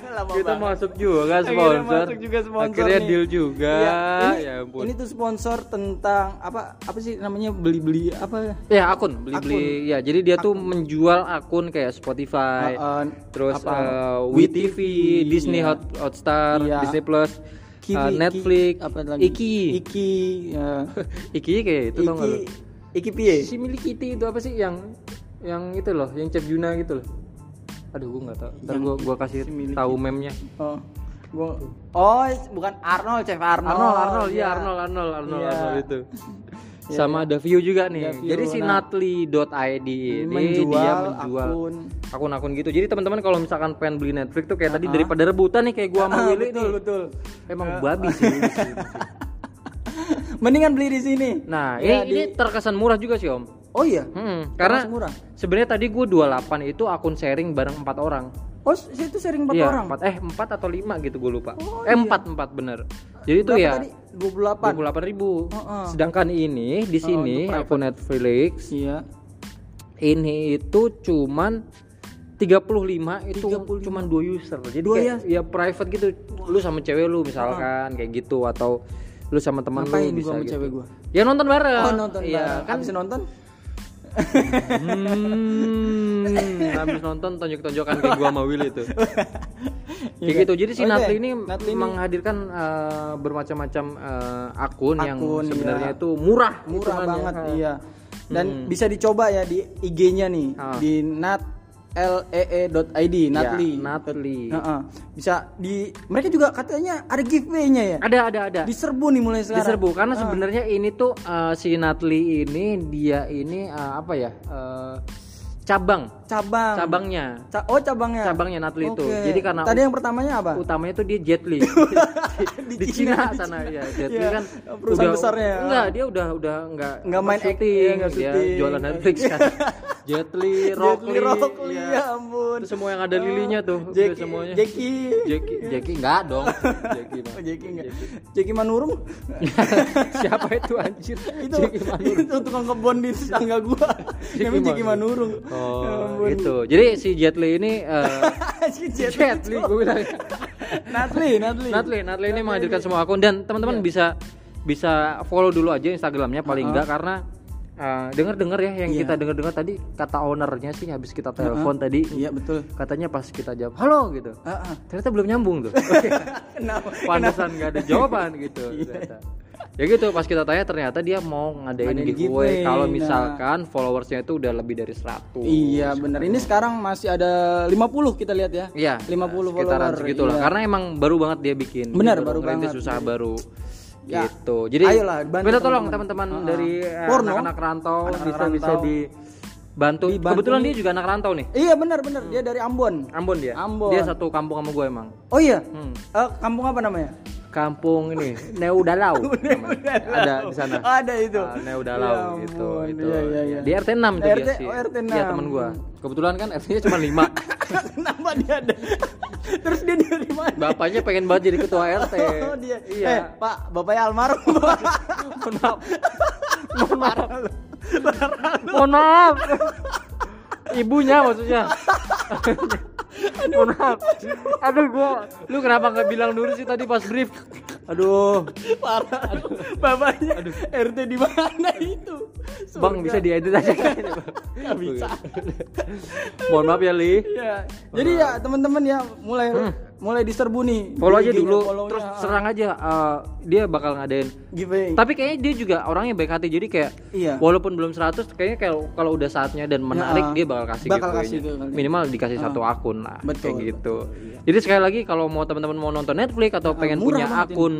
[SPEAKER 2] Lama
[SPEAKER 1] kita
[SPEAKER 2] banget.
[SPEAKER 1] masuk juga
[SPEAKER 2] Akhirnya
[SPEAKER 1] sponsor
[SPEAKER 2] masuk juga sponsor
[SPEAKER 1] akhirnya
[SPEAKER 2] nih.
[SPEAKER 1] deal juga
[SPEAKER 2] Iya, ini,
[SPEAKER 1] ya ampun
[SPEAKER 2] ini tuh sponsor tentang apa apa sih namanya beli-beli apa
[SPEAKER 1] ya akun beli beli ya jadi dia tuh menjual akun kayak Spotify
[SPEAKER 2] Uh, uh,
[SPEAKER 1] terus
[SPEAKER 2] apa?
[SPEAKER 1] uh,
[SPEAKER 2] WeTV,
[SPEAKER 1] WeTV, Disney. Hot Hotstar,
[SPEAKER 2] Iya.
[SPEAKER 1] Disney Plus,
[SPEAKER 2] Kiwi,
[SPEAKER 1] uh,
[SPEAKER 2] Ki-
[SPEAKER 1] Netflix,
[SPEAKER 2] apa lagi?
[SPEAKER 1] Iki.
[SPEAKER 2] Iki ya.
[SPEAKER 1] Iki kayak itu tau gak
[SPEAKER 2] Iki
[SPEAKER 1] lu?
[SPEAKER 2] Iki piye?
[SPEAKER 1] Si milik Kitty itu apa sih yang yang itu loh, yang Chef Juna gitu loh. Aduh, gua nggak tahu. Ntar gua gua kasih
[SPEAKER 2] si
[SPEAKER 1] tahu meme-nya.
[SPEAKER 2] Oh. Gua Oh, bukan Arnold, Chef Arnold.
[SPEAKER 1] Arnold, Arnold, iya
[SPEAKER 2] iya.
[SPEAKER 1] Arnold, Arnold, Arnold,
[SPEAKER 2] Iya.
[SPEAKER 1] Arnold itu.
[SPEAKER 2] Iya,
[SPEAKER 1] Sama ada view juga nih.
[SPEAKER 2] View,
[SPEAKER 1] Jadi si
[SPEAKER 2] nah.
[SPEAKER 1] natli.id ini
[SPEAKER 2] Menjual
[SPEAKER 1] dia menjual
[SPEAKER 2] akun.
[SPEAKER 1] akun-akun gitu. Jadi teman-teman kalau misalkan pengen beli Netflix tuh kayak tadi daripada rebutan nih kayak gua sama
[SPEAKER 2] Ah,
[SPEAKER 1] Willy
[SPEAKER 2] betul,
[SPEAKER 1] nih.
[SPEAKER 2] betul.
[SPEAKER 1] Emang babi sih.
[SPEAKER 2] Mendingan beli di sini.
[SPEAKER 1] Nah,
[SPEAKER 2] Ya,
[SPEAKER 1] ini, ini terkesan murah juga sih Om.
[SPEAKER 2] Oh iya.
[SPEAKER 1] Hmm, karena
[SPEAKER 2] murah.
[SPEAKER 1] sebenarnya tadi gue 28 itu akun sharing bareng empat orang.
[SPEAKER 2] Oh, situ sering 4
[SPEAKER 1] iya,
[SPEAKER 2] orang.
[SPEAKER 1] empat eh empat atau lima gitu gue lupa.
[SPEAKER 2] Oh,
[SPEAKER 1] eh empat empat bener. Jadi itu ya
[SPEAKER 2] tadi? 28.
[SPEAKER 1] 28 ribu.
[SPEAKER 2] Heeh.
[SPEAKER 1] Sedangkan ini di
[SPEAKER 2] Oh,
[SPEAKER 1] sini
[SPEAKER 2] private.
[SPEAKER 1] akun Netflix
[SPEAKER 2] Iya.
[SPEAKER 1] ini itu cuman 35 itu
[SPEAKER 2] 35.
[SPEAKER 1] cuman dua user. Jadi
[SPEAKER 2] Dua
[SPEAKER 1] kayak ya private gitu. Lu sama cewek lu misalkan kayak gitu atau lu sama teman lu bisa
[SPEAKER 2] gua sama
[SPEAKER 1] gitu.
[SPEAKER 2] cewek gua?
[SPEAKER 1] Ya nonton bareng.
[SPEAKER 2] Oh, nonton
[SPEAKER 1] Iya,
[SPEAKER 2] bareng.
[SPEAKER 1] kan
[SPEAKER 2] Habis nonton?
[SPEAKER 1] Hmm, habis nonton tonjok-tonjokan kayak gua sama Willy itu. Kayak gitu. Jadi si
[SPEAKER 2] Oke,
[SPEAKER 1] Natli ini
[SPEAKER 2] Natli
[SPEAKER 1] menghadirkan eh, bermacam-macam eh, akun, yang
[SPEAKER 2] Akun,
[SPEAKER 1] sebenarnya
[SPEAKER 2] iya.
[SPEAKER 1] itu murah,
[SPEAKER 2] Murah banget,
[SPEAKER 1] Ah.
[SPEAKER 2] iya. Dan bisa dicoba ya di IG-nya nih,
[SPEAKER 1] Ah.
[SPEAKER 2] di nat lee.id, natli.
[SPEAKER 1] Ya, Natli.
[SPEAKER 2] Heeh. Bisa di mereka juga katanya ada giveaway-nya ya.
[SPEAKER 1] Ada ada ada.
[SPEAKER 2] Diserbu nih mulai sekarang.
[SPEAKER 1] Diserbu karena
[SPEAKER 2] Ah.
[SPEAKER 1] sebenarnya ini tuh eh, si Natli ini dia ini eh, apa ya? eh, cabang
[SPEAKER 2] cabang.
[SPEAKER 1] cabangnya
[SPEAKER 2] Ca- oh, cabangnya.
[SPEAKER 1] cabangnya Natli itu.
[SPEAKER 2] Oke.
[SPEAKER 1] Jadi karena
[SPEAKER 2] Tadi yang pertamanya apa?
[SPEAKER 1] utamanya tuh dia Jet Li di, di Cina sana ya Jet Li
[SPEAKER 2] Iya,
[SPEAKER 1] kan
[SPEAKER 2] perusahaan besarnya.
[SPEAKER 1] enggak dia udah udah enggak
[SPEAKER 2] Nggak main act-
[SPEAKER 1] syuting,
[SPEAKER 2] iya, nggak
[SPEAKER 1] dia jualan Netflix kan Jet Li Rock
[SPEAKER 2] Jet Li, Rock Lee,
[SPEAKER 1] iya.
[SPEAKER 2] ya ampun.
[SPEAKER 1] Itu semua yang ada lilinya tuh udah
[SPEAKER 2] Jackie,
[SPEAKER 1] semuanya
[SPEAKER 2] Jackie.
[SPEAKER 1] Jackie Jackie enggak dong Jackie mah.
[SPEAKER 2] Oh, Jackie enggak. Jackie Manurung.
[SPEAKER 1] siapa itu anjir
[SPEAKER 2] itu
[SPEAKER 1] Jackie Manurung
[SPEAKER 2] itu tukang kebon di tetangga gua. Namanya Jackie Manurung. Ya
[SPEAKER 1] oh
[SPEAKER 2] ampun.
[SPEAKER 1] Gitu jadi si Jet Li ini eh,
[SPEAKER 2] Si Jet Li.
[SPEAKER 1] Jet Li gue bilang
[SPEAKER 2] Natli, Natli.
[SPEAKER 1] Natli, Natli ini menghadirkan semua akun dan teman-teman bisa bisa follow dulu aja Instagramnya paling enggak karena uh, dengar-dengar ya yang
[SPEAKER 2] Iya.
[SPEAKER 1] kita dengar-dengar tadi kata ownernya sih habis kita telepon tadi
[SPEAKER 2] Iya betul.
[SPEAKER 1] katanya pas kita jawab halo gitu
[SPEAKER 2] Heeh.
[SPEAKER 1] ternyata belum nyambung tuh
[SPEAKER 2] Kenapa?
[SPEAKER 1] pantesan nggak ada jawaban gitu
[SPEAKER 2] Iya.
[SPEAKER 1] ternyata. Ya gitu pas kita tanya ternyata dia mau ngadain
[SPEAKER 2] Ngadain
[SPEAKER 1] giveaway
[SPEAKER 2] giveaway,
[SPEAKER 1] kalau
[SPEAKER 2] nah.
[SPEAKER 1] misalkan followersnya itu udah lebih dari 100
[SPEAKER 2] Iya benar. Ini sekarang masih ada 50 kita lihat ya.
[SPEAKER 1] Iya,
[SPEAKER 2] 50
[SPEAKER 1] sekitaran
[SPEAKER 2] follower,
[SPEAKER 1] segitu lah.
[SPEAKER 2] iya.
[SPEAKER 1] Karena emang baru banget dia bikin.
[SPEAKER 2] Benar, baru
[SPEAKER 1] ngerintis
[SPEAKER 2] banget.
[SPEAKER 1] usaha baru.
[SPEAKER 2] Ya.
[SPEAKER 1] Gitu. Jadi
[SPEAKER 2] Ayolah, bantu
[SPEAKER 1] minta tolong
[SPEAKER 2] teman-teman.
[SPEAKER 1] teman-teman
[SPEAKER 2] Ah, ah.
[SPEAKER 1] dari eh,
[SPEAKER 2] Porno.
[SPEAKER 1] anak-anak rantau
[SPEAKER 2] Anak-anak
[SPEAKER 1] bisa bisa
[SPEAKER 2] rantau.
[SPEAKER 1] dibantu.
[SPEAKER 2] Dibantu
[SPEAKER 1] Kebetulan
[SPEAKER 2] nih.
[SPEAKER 1] dia juga anak rantau nih.
[SPEAKER 2] Iya benar benar. Dia dari Ambon.
[SPEAKER 1] Ambon dia.
[SPEAKER 2] Ambon.
[SPEAKER 1] Dia satu kampung sama gue emang.
[SPEAKER 2] Oh iya.
[SPEAKER 1] Hmm.
[SPEAKER 2] Eh, kampung apa namanya?
[SPEAKER 1] Kampung ini Neudalau. Ada di sana.
[SPEAKER 2] Oh, ada itu.
[SPEAKER 1] Ah, Neudalau
[SPEAKER 2] Ya
[SPEAKER 1] gitu.
[SPEAKER 2] ampun,
[SPEAKER 1] itu.
[SPEAKER 2] iya, iya, iya.
[SPEAKER 1] Di RT 6 tuh
[SPEAKER 2] RT
[SPEAKER 1] dia sih.
[SPEAKER 2] oh, RT
[SPEAKER 1] Iya
[SPEAKER 2] 6.
[SPEAKER 1] teman gua. Kebetulan kan RT-nya cuma 5.
[SPEAKER 2] Kenapa dia ada? Terus dia dari mana?
[SPEAKER 1] Bapaknya pengen banget jadi ketua RT.
[SPEAKER 2] Oh dia.
[SPEAKER 1] Iya.
[SPEAKER 2] Eh, Pak, bapaknya almarhum.
[SPEAKER 1] Mohon maaf. Mohon maaf. Mohon maaf. Ibunya maksudnya. Mohon maaf. Aduh gua lu kenapa nggak bilang dulu sih tadi pas brief? Aduh,
[SPEAKER 2] Parah. Bapaknya RT di mana itu?
[SPEAKER 1] Bang bisa diedit aja.
[SPEAKER 2] Nggak bisa.
[SPEAKER 1] Mohon maaf ya Li.
[SPEAKER 2] Iya. Jadi ya teman-teman ya mulai mulai diserbu nih.
[SPEAKER 1] Follow aja dulu, terus
[SPEAKER 2] ah,
[SPEAKER 1] serang aja. eh, dia bakal ngadain.
[SPEAKER 2] giveaway.
[SPEAKER 1] Tapi kayaknya dia juga orangnya baik hati, jadi kayak
[SPEAKER 2] Iya.
[SPEAKER 1] walaupun belum 100, kayaknya kalau kalau udah saatnya dan menarik
[SPEAKER 2] Ya,
[SPEAKER 1] dia bakal kasih
[SPEAKER 2] bakal kasih.
[SPEAKER 1] Minimal dikasih satu akun lah,
[SPEAKER 2] Betul,
[SPEAKER 1] kayak gitu.
[SPEAKER 2] betul, iya.
[SPEAKER 1] Jadi sekali lagi kalau mau teman-teman mau nonton Netflix atau pengen punya
[SPEAKER 2] ini.
[SPEAKER 1] akun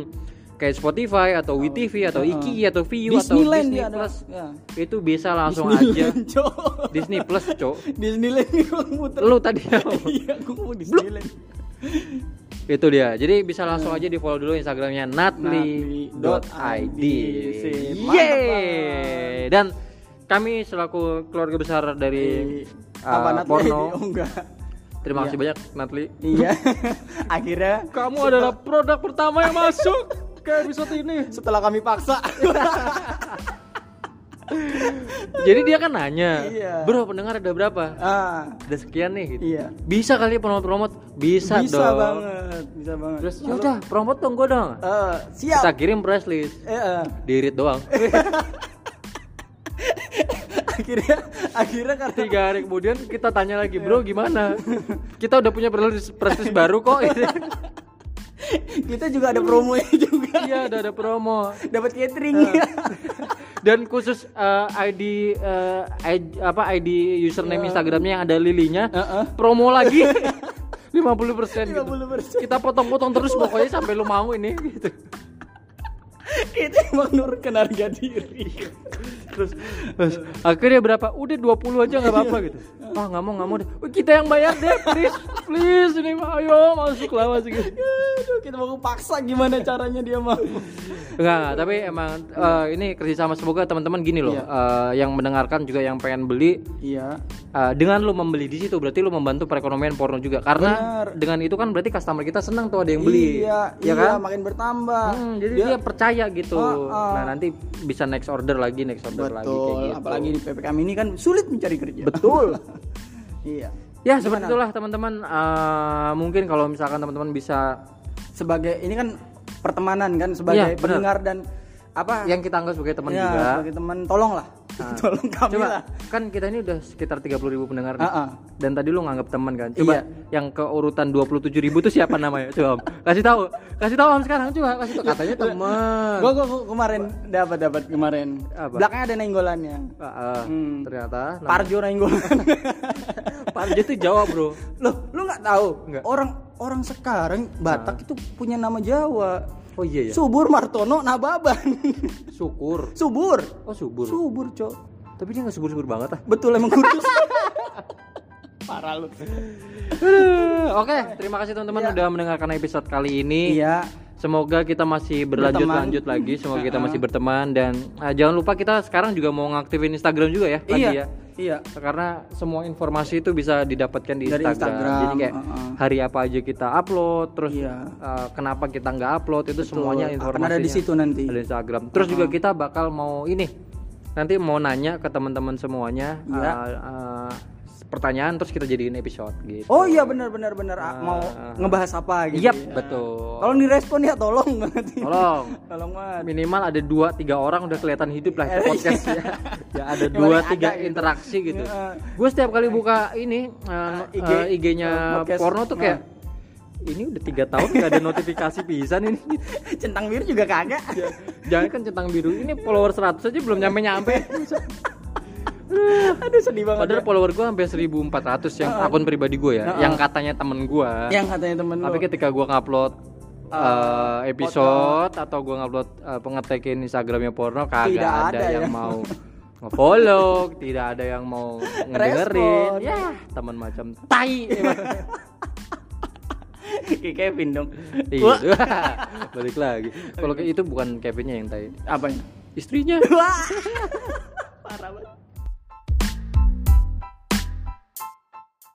[SPEAKER 1] kayak Spotify atau WeTV atau Iki atau Viu atau Disney
[SPEAKER 2] dia.
[SPEAKER 1] Plus,
[SPEAKER 2] Ya.
[SPEAKER 1] itu bisa langsung aja
[SPEAKER 2] Disneyland, Cok.
[SPEAKER 1] Disney Plus, cok.
[SPEAKER 2] Disneyland muter.
[SPEAKER 1] Lu tadi
[SPEAKER 2] Iya, gua mau Disneyland.
[SPEAKER 1] itu dia. Jadi bisa langsung aja di follow dulu Instagramnya natli.id. Yeay. Dan kami selaku keluarga besar dari uh,
[SPEAKER 2] Apa Natli?
[SPEAKER 1] porno,
[SPEAKER 2] Oh enggak.
[SPEAKER 1] terima kasih banyak Natli.
[SPEAKER 2] Iya. Akhirnya
[SPEAKER 1] Kamu adalah produk pertama yang masuk ke episode ini.
[SPEAKER 2] setelah kami paksa
[SPEAKER 1] Jadi dia kan nanya,
[SPEAKER 2] Iya.
[SPEAKER 1] bro pendengar ada berapa?
[SPEAKER 2] ah
[SPEAKER 1] Ada sekian nih. Gitu.
[SPEAKER 2] iya
[SPEAKER 1] Bisa kali promote-promote? Bisa,
[SPEAKER 2] bisa
[SPEAKER 1] dong.
[SPEAKER 2] banget bisa banget
[SPEAKER 1] Terus ya udah promote dong gue dong.
[SPEAKER 2] Eh, siap
[SPEAKER 1] Kita kirim press list,
[SPEAKER 2] Eh, eh.
[SPEAKER 1] dirit doang.
[SPEAKER 2] akhirnya akhirnya karena
[SPEAKER 1] Tiga hari kemudian kita tanya lagi, bro gimana? Kita udah punya press list, press list baru kok.
[SPEAKER 2] kita juga ada promonya juga
[SPEAKER 1] Iya, udah ada promo.
[SPEAKER 2] dapat catering
[SPEAKER 1] Dan khusus eh, ID, eh, ID apa ID username Instagramnya yang ada lilinya,
[SPEAKER 2] Heeh.
[SPEAKER 1] promo lagi 50% gitu.
[SPEAKER 2] 50%.
[SPEAKER 1] Kita potong-potong terus pokoknya sampai lu mau ini gitu.
[SPEAKER 2] itu emang menurunkan harga diri
[SPEAKER 1] Terus, terus akhirnya berapa? Udah 20 aja nggak apa-apa gitu. Ah nggak mau nggak mau deh. Kita yang bayar deh, please, please ini mah ayo masuk lah masuk. gitu.
[SPEAKER 2] Aduh, kita mau paksa gimana caranya dia mau
[SPEAKER 1] Enggak, enggak, tapi emang eh, ini kerjasama semoga teman-teman gini loh,
[SPEAKER 2] Iya.
[SPEAKER 1] eh, yang mendengarkan juga yang pengen beli
[SPEAKER 2] iya
[SPEAKER 1] eh, dengan lu membeli di situ berarti lu membantu perekonomian porno juga karena
[SPEAKER 2] Benar.
[SPEAKER 1] dengan itu kan berarti customer kita senang tuh ada yang beli,
[SPEAKER 2] iya
[SPEAKER 1] ya
[SPEAKER 2] iya
[SPEAKER 1] kan?
[SPEAKER 2] makin bertambah
[SPEAKER 1] Hmm, jadi dia, percaya gitu.
[SPEAKER 2] Oh, oh.
[SPEAKER 1] Nah nanti bisa next order lagi, next order lagi kayak
[SPEAKER 2] betul
[SPEAKER 1] gitu.
[SPEAKER 2] apalagi di ppkm ini kan sulit mencari kerja
[SPEAKER 1] Betul.
[SPEAKER 2] iya
[SPEAKER 1] Ya seperti itulah teman-teman. Eh, mungkin kalau misalkan teman-teman bisa
[SPEAKER 2] sebagai ini kan pertemanan kan sebagai
[SPEAKER 1] benar.
[SPEAKER 2] pendengar dan apa
[SPEAKER 1] yang kita anggap sebagai teman
[SPEAKER 2] ya,
[SPEAKER 1] juga.
[SPEAKER 2] sebagai teman tolong lah tolong kami
[SPEAKER 1] Coba
[SPEAKER 2] lah
[SPEAKER 1] kan kita ini udah sekitar 30.000 ribu pendengar nih.
[SPEAKER 2] Ah, ah.
[SPEAKER 1] Dan tadi lu nganggap teman kan. Coba
[SPEAKER 2] Iya.
[SPEAKER 1] yang ke urutan 27.000 ribu tuh siapa namanya? Coba Om. Kasih tahu. Kasih tahu Om sekarang coba kasih tahu katanya teman.
[SPEAKER 2] gua, gua, gua kemarin dapat dapat kemarin
[SPEAKER 1] Apa?
[SPEAKER 2] belakangnya ada nenggolannya
[SPEAKER 1] Ah, ah.
[SPEAKER 2] Hmm.
[SPEAKER 1] Ternyata nama-
[SPEAKER 2] Parjo nenggolan
[SPEAKER 1] Parjo itu Jawa, Bro.
[SPEAKER 2] loh lu nggak tahu orang orang sekarang Batak itu punya nama Jawa
[SPEAKER 1] Oh iya ya.
[SPEAKER 2] Subur Martono Nababan
[SPEAKER 1] Syukur.
[SPEAKER 2] subur
[SPEAKER 1] Oh, subur.
[SPEAKER 2] subur cok
[SPEAKER 1] Tapi dia nggak subur-subur banget ah.
[SPEAKER 2] betul emang kudus parah lu
[SPEAKER 1] Oke, terima kasih teman-teman udah mendengarkan episode kali ini.
[SPEAKER 2] iya
[SPEAKER 1] Semoga kita masih berlanjut-lanjut lagi, semoga kita masih berteman dan ah, jangan lupa kita sekarang juga mau ngaktifin Instagram juga ya tadi
[SPEAKER 2] iya
[SPEAKER 1] ya.
[SPEAKER 2] Iya
[SPEAKER 1] Karena semua informasi itu bisa didapatkan di
[SPEAKER 2] Dari
[SPEAKER 1] Instagram.
[SPEAKER 2] Instagram,
[SPEAKER 1] Jadi kayak
[SPEAKER 2] uh-uh.
[SPEAKER 1] hari apa aja kita upload, terus
[SPEAKER 2] Iya.
[SPEAKER 1] ah, kenapa kita nggak upload itu semuanya
[SPEAKER 2] Akan
[SPEAKER 1] informasinya
[SPEAKER 2] ada di situ nanti.
[SPEAKER 1] di Instagram. Terus juga kita bakal mau ini nanti mau nanya ke teman-teman semuanya
[SPEAKER 2] Iya.
[SPEAKER 1] ah, ah, pertanyaan terus kita jadiin episode gitu.
[SPEAKER 2] oh iya benar benar benar Ah, mau ngebahas apa gitu
[SPEAKER 1] Yap,
[SPEAKER 2] ya.
[SPEAKER 1] betul.
[SPEAKER 2] tolong direspon ya tolong banget
[SPEAKER 1] Tolong.
[SPEAKER 2] tolong banget
[SPEAKER 1] minimal ada dua tiga orang udah kelihatan hidup lah di
[SPEAKER 2] Eh,
[SPEAKER 1] podcast ya. ya ada dua tiga
[SPEAKER 2] ada gitu.
[SPEAKER 1] interaksi gitu.
[SPEAKER 2] Iya.
[SPEAKER 1] Gue setiap kali buka ini uh,
[SPEAKER 2] IG,
[SPEAKER 1] uh, IG-nya
[SPEAKER 2] uh,
[SPEAKER 1] porno tuh kayak ini udah tiga tahun nggak ada notifikasi pisan ini.
[SPEAKER 2] centang biru juga kagak
[SPEAKER 1] Jangan kan centang biru ini follower 100 aja belum nyampe nyampe.
[SPEAKER 2] aduh sedih banget
[SPEAKER 1] Padahal follower gue sampai 1400 yang akun pribadi gue ya, yang katanya temen gue.
[SPEAKER 2] yang katanya temen
[SPEAKER 1] Tapi
[SPEAKER 2] lu
[SPEAKER 1] ketika gua ngupload uh, episode atau gua ngupload uh, pengetekin Instagramnya porno kagak
[SPEAKER 2] Tidak
[SPEAKER 1] ada,
[SPEAKER 2] ada
[SPEAKER 1] yang
[SPEAKER 2] ya.
[SPEAKER 1] mau nge-follow, tidak ada yang mau ngedengerin.
[SPEAKER 2] Respon.
[SPEAKER 1] Ya, teman macam tai.
[SPEAKER 2] kayak Kevin dong
[SPEAKER 1] Iya. Balik lagi. Kalau kayak itu bukan Kevinnya yang tai,
[SPEAKER 2] apanya
[SPEAKER 1] istrinya.
[SPEAKER 2] Wah.